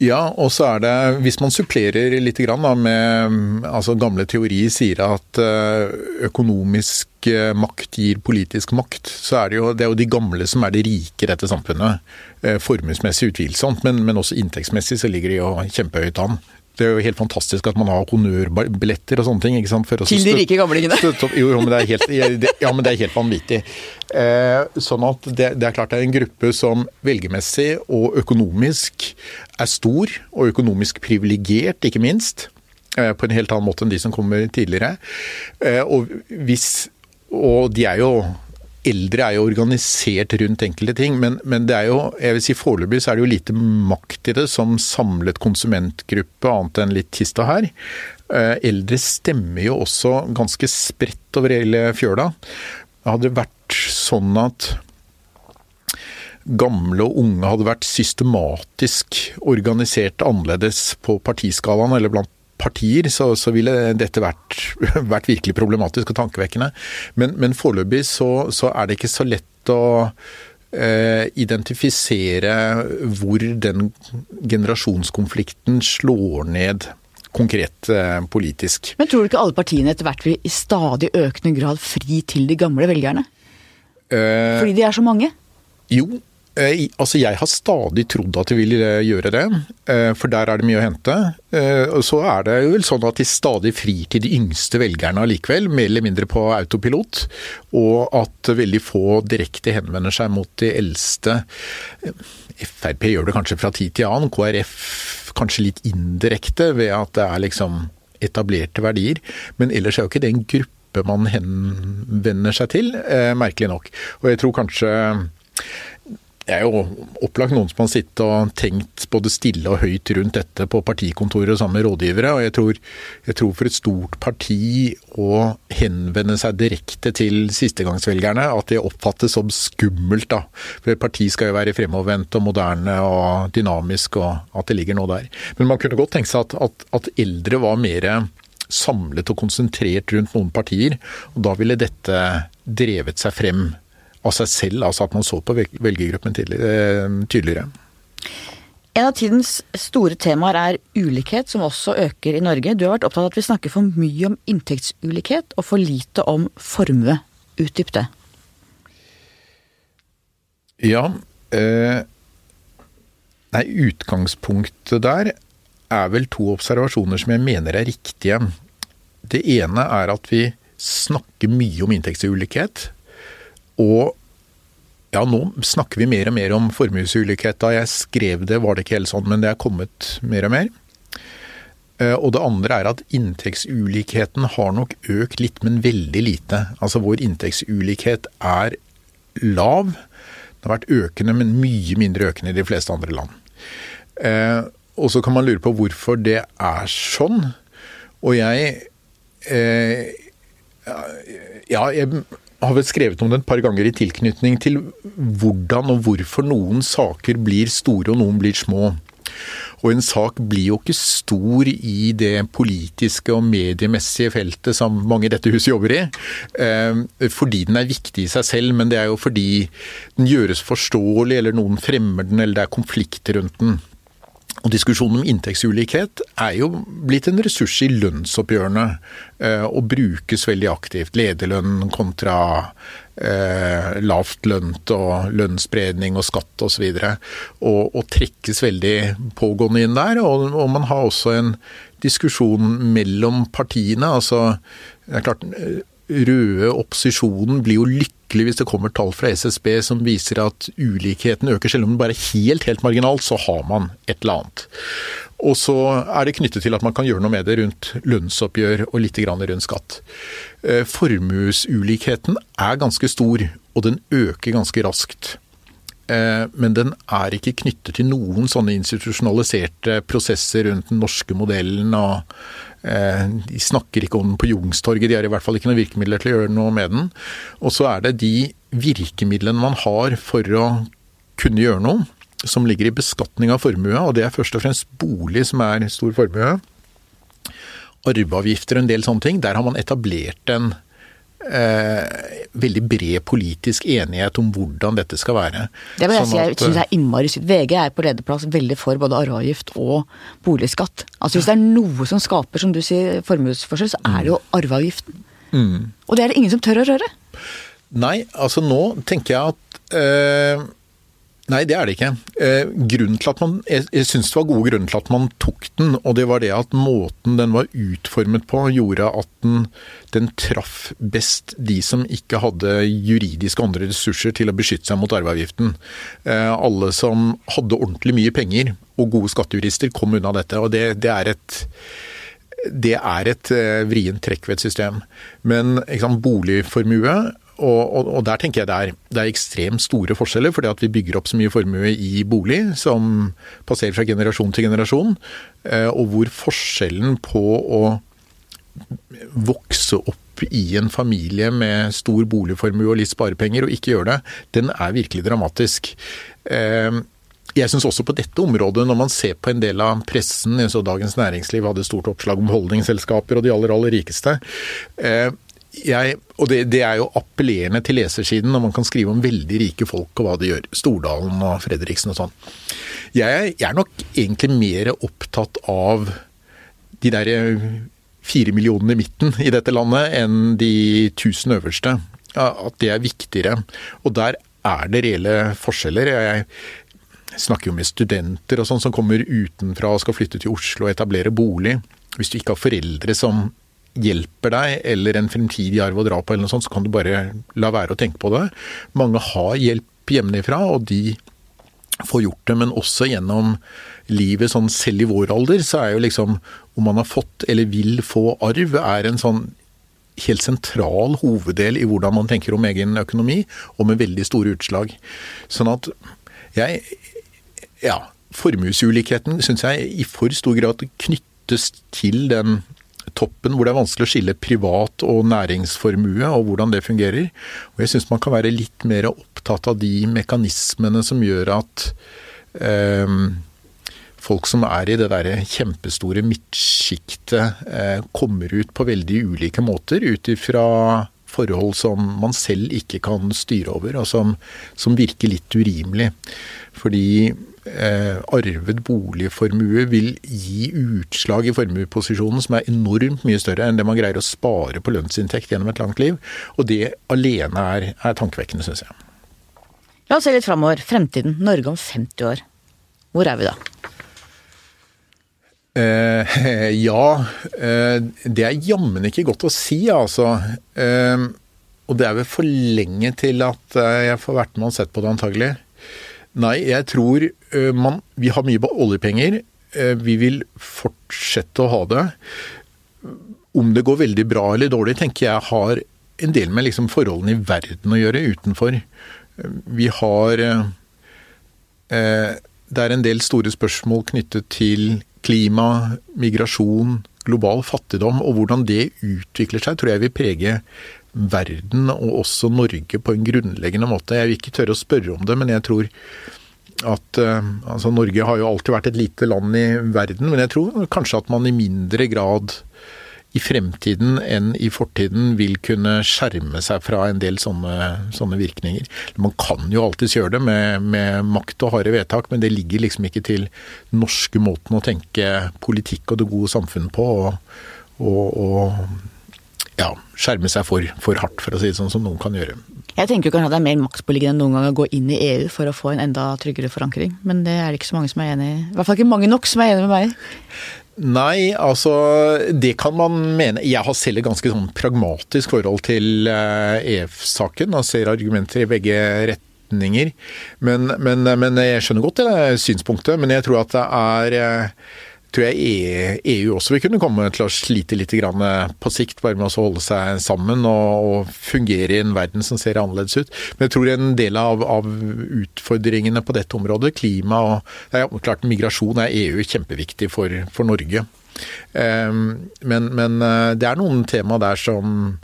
Ja, og så er det, hvis man supplerer litt da, med altså Gamle teorier sier at eh, økonomisk eh, makt gir politisk makt, så er det jo, det er jo de gamle som er de rike i dette samfunnet. Eh, formuesmessig utvilsomt, men, men også inntektsmessig så ligger de jo kjempehøyt an. Det er jo helt fantastisk at man har honnørbilletter og sånne ting. ikke sant? Til de rike gamlingene? Jo, men det er helt, ja, men det er helt vanvittig. Eh, sånn at det, det, er klart det er en gruppe som velgermessig og økonomisk er stor, og økonomisk privilegert, ikke minst. Eh, på en helt annen måte enn de som kommer tidligere. Eh, og, hvis, og de er jo eldre er jo organisert rundt enkelte ting, men, men det er jo, jeg vil si foreløpig så er det jo lite makt i det som samlet konsumentgruppe, annet enn litt tista her. Eh, eldre stemmer jo også ganske spredt over hele fjøla. Hadde det vært sånn at gamle og unge hadde vært systematisk organisert annerledes på partiskalaen eller blant partier, så, så ville dette vært, vært, virkelig problematisk og tankevekkende. Men, men foreløpig så, så, er det ikke så lett å eh, identifisere hvor den generasjonskonflikten slår ned konkret eh, politisk. Men tror du ikke alle partiene etter hvert vil i stadig økende grad fri til de gamle velgerne? Eh, Fordi de er så mange? Jo, altså Jeg har stadig trodd at de vil eh, gjøre det, eh, for der er det mye å hente. Så er det vel sånn at de stadig frir til de yngste velgerne allikevel, mer eller mindre på autopilot. Og at veldig få direkte henvender seg mot de eldste. Frp gjør det kanskje fra tid til annen, KrF kanskje litt indirekte ved at det er liksom etablerte verdier. Men ellers er jo ikke det en gruppe man henvender seg til, merkelig nok. Og jeg tror kanskje det er jo opplagt noen som har sittet og tenkt både stille og høyt rundt dette på partikontoret sammen med rådgivere. og jeg tror, jeg tror, for et stort parti å henvende seg direkte til sistegangsvelgerne, at det oppfattes som skummelt. da. For et parti skal jo være fremovervendt og moderne og dynamisk, og at det ligger noe der. Men man kunne godt tenke seg at, at, at eldre var mer samlet og konsentrert rundt noen partier. og Da ville dette drevet seg frem av seg selv, altså at man så på velgergruppen eh, tydeligere. En av tidens store temaer er ulikhet, som også øker i Norge. Du har vært opptatt av at vi snakker for mye om inntektsulikhet og for lite om formue. Utdyp det. Ja. Eh, nei, utgangspunktet der er vel to observasjoner som jeg mener er riktige. Det ene er at vi snakker mye om inntektsulikhet. Og ja, nå snakker vi mer og mer om formuesulikhet. Da jeg skrev det var det ikke helt sånn, men det er kommet mer og mer. Eh, og det andre er at inntektsulikheten har nok økt litt, men veldig lite. Altså vår inntektsulikhet er lav. Den har vært økende, men mye mindre økende i de fleste andre land. Eh, og så kan man lure på hvorfor det er sånn. Og jeg eh, Ja, jeg har vel skrevet om det et par ganger i tilknytning til hvordan og hvorfor noen saker blir store og noen blir små. Og en sak blir jo ikke stor i det politiske og mediemessige feltet som mange i dette huset jobber i, eh, fordi den er viktig i seg selv, men det er jo fordi den gjøres forståelig, eller noen fremmer den, eller det er konflikter rundt den. Og Diskusjonen om inntektsulikhet er jo blitt en ressurs i lønnsoppgjørene, eh, og brukes veldig aktivt. Lederlønn kontra eh, lavt lønt og lønnsspredning og skatt osv. Og, og, og trekkes veldig pågående inn der. Og, og man har også en diskusjon mellom partiene. altså det er klart røde opposisjonen blir jo lykkelig hvis det kommer tall fra SSB som viser at ulikheten øker. Selv om den bare er helt, helt marginalt, så har man et eller annet. Og så er det knyttet til at man kan gjøre noe med det rundt lønnsoppgjør og litt rundt skatt. Eh, formuesulikheten er ganske stor, og den øker ganske raskt. Eh, men den er ikke knyttet til noen sånne institusjonaliserte prosesser rundt den norske modellen. og de snakker ikke om den på Youngstorget, de har i hvert fall ikke noen virkemidler til å gjøre noe med den. Og så er det de virkemidlene man har for å kunne gjøre noe, som ligger i beskatning av formue, og det er først og fremst bolig som er stor formue. Arveavgifter og en del sånne ting. Der har man etablert en eh, veldig bred politisk enighet om hvordan dette skal være. Det vil jeg sånn si, jeg synes er innmari sykt. VG er på lederplass veldig for både arveavgift og boligskatt. Altså Hvis det er noe som skaper, som du sier, formuesforskjell, så er det jo arveavgiften. Mm. Og det er det ingen som tør å røre. Nei, altså nå tenker jeg at øh, Nei, det er det ikke. Eh, grunnen til at man, jeg, jeg syns det var gode grunner til at man tok den, og det var det at måten den var utformet på gjorde at den, den traff best de som ikke hadde juridiske andre ressurser til å beskytte seg mot arveavgiften. Eh, alle som hadde ordentlig mye penger og gode skattejurister kom unna dette, og det, det er et det er et eh, vrient trekk ved et system. Men sant, boligformue og, og, og, der tenker jeg det er, det er, ekstremt store forskjeller, fordi at vi bygger opp så mye formue i bolig som passerer fra generasjon til generasjon. Eh, og hvor forskjellen på å vokse opp i en familie med stor boligformue og litt sparepenger, og ikke gjøre det, den er virkelig dramatisk. Eh, jeg syns også på dette området, når man ser på en del av pressen, så Dagens Næringsliv hadde stort oppslag om holdningsselskaper og de aller, aller rikeste. Eh, jeg, og det, det, er jo appellerende til lesersiden når man kan skrive om veldig rike folk og hva de gjør. Stordalen og Fredriksen og sånn. Jeg, jeg, er nok egentlig mer opptatt av de der fire millionene i midten i dette landet enn de tusen øverste. At det er viktigere. Og der er det reelle forskjeller. Jeg snakker jo med studenter og sånn som kommer utenfra og skal flytte til Oslo og etablere bolig. Hvis du ikke har foreldre som hjelper deg, eller en fremtidig arv å dra på, eller noe sånt, så kan du bare la være å tenke på det. Mange har hjelp hjemmefra, og de får gjort det, men også gjennom livet sånn selv i vår alder, så er jo liksom om man har fått eller vil få arv, er en sånn helt sentral hoveddel i hvordan man tenker om egen økonomi, og med veldig store utslag. Sånn at jeg Ja, formuesulikheten syns jeg i for stor grad knyttes til den toppen hvor det er vanskelig å skille privat og næringsformue, og hvordan det fungerer. Og jeg syns man kan være litt mer opptatt av de mekanismene som gjør at eh, folk som er i det der kjempestore midtsjiktet, eh, kommer ut på veldig ulike måter ut ifra forhold som man selv ikke kan styre over, og som, som virker litt urimelig. Fordi eh, arvet boligformue vil gi utslag i formueposisjonen som er enormt mye større enn det man greier å spare på lønnsinntekt gjennom et langt liv. Og det alene er, er tankevekkende, syns jeg. La oss se litt framover. Fremtiden. Norge om 50 år. Hvor er vi da? Eh, ja, eh, det er jammen ikke godt å si, altså. Eh, og det er vel for lenge til at eh, jeg får vært med og sett på det, antagelig. Nei, jeg tror man Vi har mye oljepenger. Vi vil fortsette å ha det. Om det går veldig bra eller dårlig, tenker jeg har en del med liksom forholdene i verden å gjøre utenfor. Vi har Det er en del store spørsmål knyttet til klima, migrasjon, global fattigdom, og hvordan det utvikler seg, tror jeg vil prege verden, og også Norge, på en grunnleggende måte. Jeg vil ikke tørre å spørre om det, men jeg tror at uh, altså Norge har jo alltid vært et lite land i verden, men jeg tror kanskje at man i mindre grad i fremtiden enn i fortiden vil kunne skjerme seg fra en del sånne, sånne virkninger. Man kan jo alltids gjøre det med, med makt og harde vedtak, men det ligger liksom ikke til norske måten å tenke politikk og det gode samfunn på. og, og, og ja, skjerme seg for, for, hardt, for å si det sånn, som noen kan gjøre. Jeg tenker kanskje at det er mer maktpåliggende enn noen gang å gå inn i EU for å få en enda tryggere forankring, men det er det ikke så mange som er enig i. I hvert fall ikke mange nok som er enig med meg. Nei, altså det kan man mene. Jeg har selv et ganske sånn pragmatisk forhold til EF-saken eh, e og ser argumenter i begge retninger. Men, men, men jeg skjønner godt det synspunktet. Men jeg tror at det er eh, tror jeg EU også vil kunne komme til å slite litt på sikt, bare med å holde seg sammen og, fungere i en verden som ser annerledes ut. Men jeg tror en del av, av utfordringene på dette området, klima og ja, klart Migrasjon er EU kjempeviktig for, for Norge. Um, men, men, eh, det er noen tema der som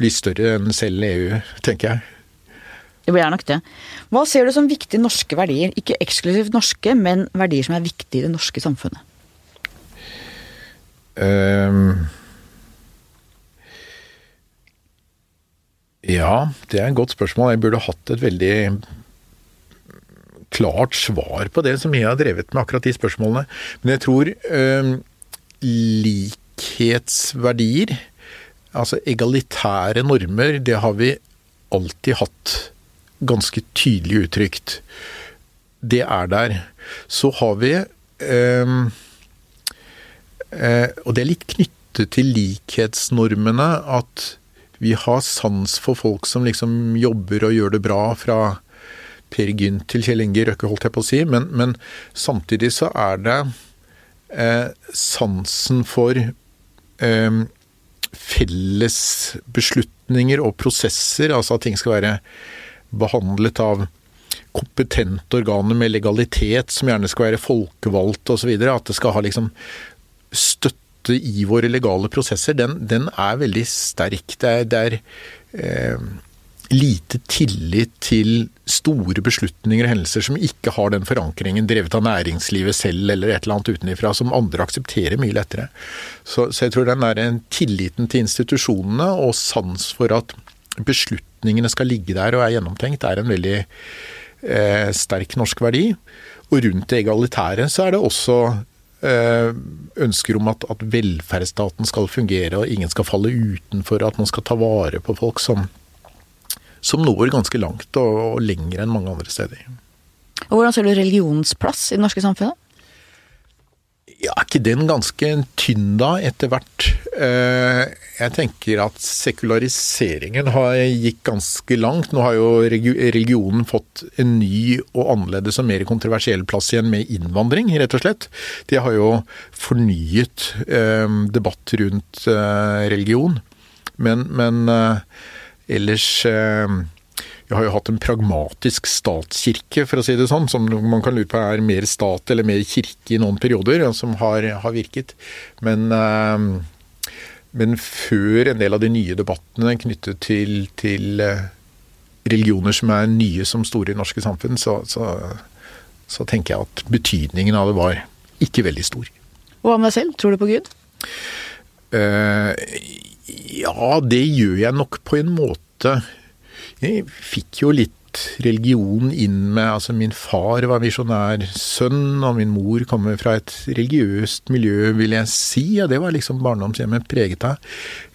blir større enn selv EU, tenker jeg. Det blir nok det. Hva ser du som viktige norske verdier? Ikke eksklusivt norske, men verdier som er viktige i det norske samfunnet? Um, Ja, det er et godt spørsmål. Jeg burde hatt et veldig klart svar på det, som jeg har drevet med akkurat de spørsmålene. Men jeg tror øh, likhetsverdier, altså egalitære normer, det har vi alltid hatt ganske tydelig uttrykt. Det er der. Så har vi øh, Og det er litt knyttet til likhetsnormene at vi har sans for folk som liksom jobber og gjør det bra fra Per Gynt til Kjell Inge Røkke, holdt jeg på å si. Men, men samtidig så er det eh, sansen for eh, felles beslutninger og prosesser, altså at ting skal være behandlet av kompetente organer med legalitet, som gjerne skal være folkevalgte osv. At det skal ha liksom støtte i våre legale prosesser, den, den er veldig sterk. Det er, det er eh, lite tillit til store beslutninger og hendelser som ikke har den forankringen drevet av næringslivet selv eller et eller annet utenifra, som andre aksepterer mye lettere. Så, så jeg tror den der tilliten til institusjonene og sans for at beslutningene skal ligge der og er gjennomtenkt, er en veldig eh, sterk norsk verdi. Og rundt det egalitære så er det også eh, ønsker om at, at velferdsstaten skal fungere og ingen skal falle utenfor, at man skal ta vare på folk som som når ganske langt og, og lenger enn mange andre steder. Og Hvordan ser du religionens plass i det norske samfunnet? Ja, er ikke den ganske tynn da, etter hvert? Eh, jeg tenker at sekulariseringen har gikk ganske langt. Nå har jo religionen fått en ny og annerledes og mer kontroversiell plass igjen med innvandring, rett og slett. De har jo fornyet eh, debatt rundt eh, religion. Men, men Ellers vi har jo hatt en pragmatisk statskirke, for å si det sånn, som man kan lure på er mer stat eller mer kirke i noen perioder, som har, har virket. Men, eh, men, før en del av de nye debattene knyttet til, til eh, religioner som er nye som store i norske samfunn, så, så, så, tenker jeg at betydningen av det var ikke veldig stor. Hva med deg selv? Tror du på Gud? Uh, ja, det gjør jeg nok på en måte. Jeg fikk jo litt religion inn med Altså, min far var misjonær sønn, og min mor kommer fra et religiøst miljø, vil jeg si. Og det var liksom barndomshjemmet preget av.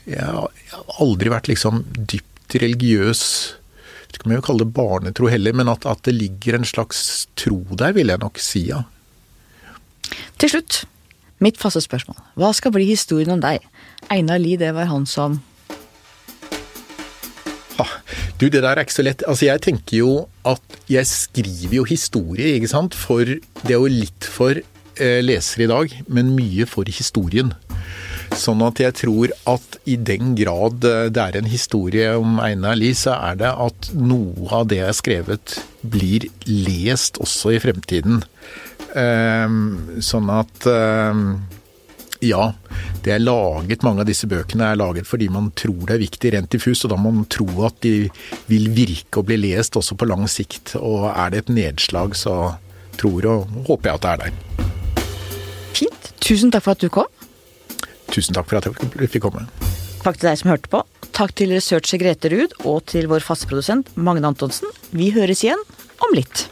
Jeg har aldri vært liksom dypt religiøs. Jeg vet ikke om jeg vil kalle det barnetro heller, men at, at det ligger en slags tro der, vil jeg nok si, ja. Til slutt, mitt faste spørsmål. Hva skal bli historien om deg? Einar Lie, det var han som Du, det der er ikke så lett. Altså, jeg tenker jo at jeg skriver jo historie, ikke sant. For det er jo litt for eh, lesere i dag, men mye for historien. Sånn at jeg tror at i den grad eh, det er en historie om Einar Lie, så er det at noe av det jeg har skrevet blir lest også i fremtiden. Um, sånn at um, ja, det er laget, mange av disse bøkene er laget fordi man tror det er viktig rent diffust, og da må man tro at de vil virke og bli lest også på lang sikt. Og er det et nedslag, så tror og håper jeg at det er der. Fint. Tusen takk for at du kom. Tusen takk for at jeg fikk komme. Takk til deg som hørte på. Takk til researcher Grete Ruud og til vår faste produsent Magne Antonsen. Vi høres igjen om litt.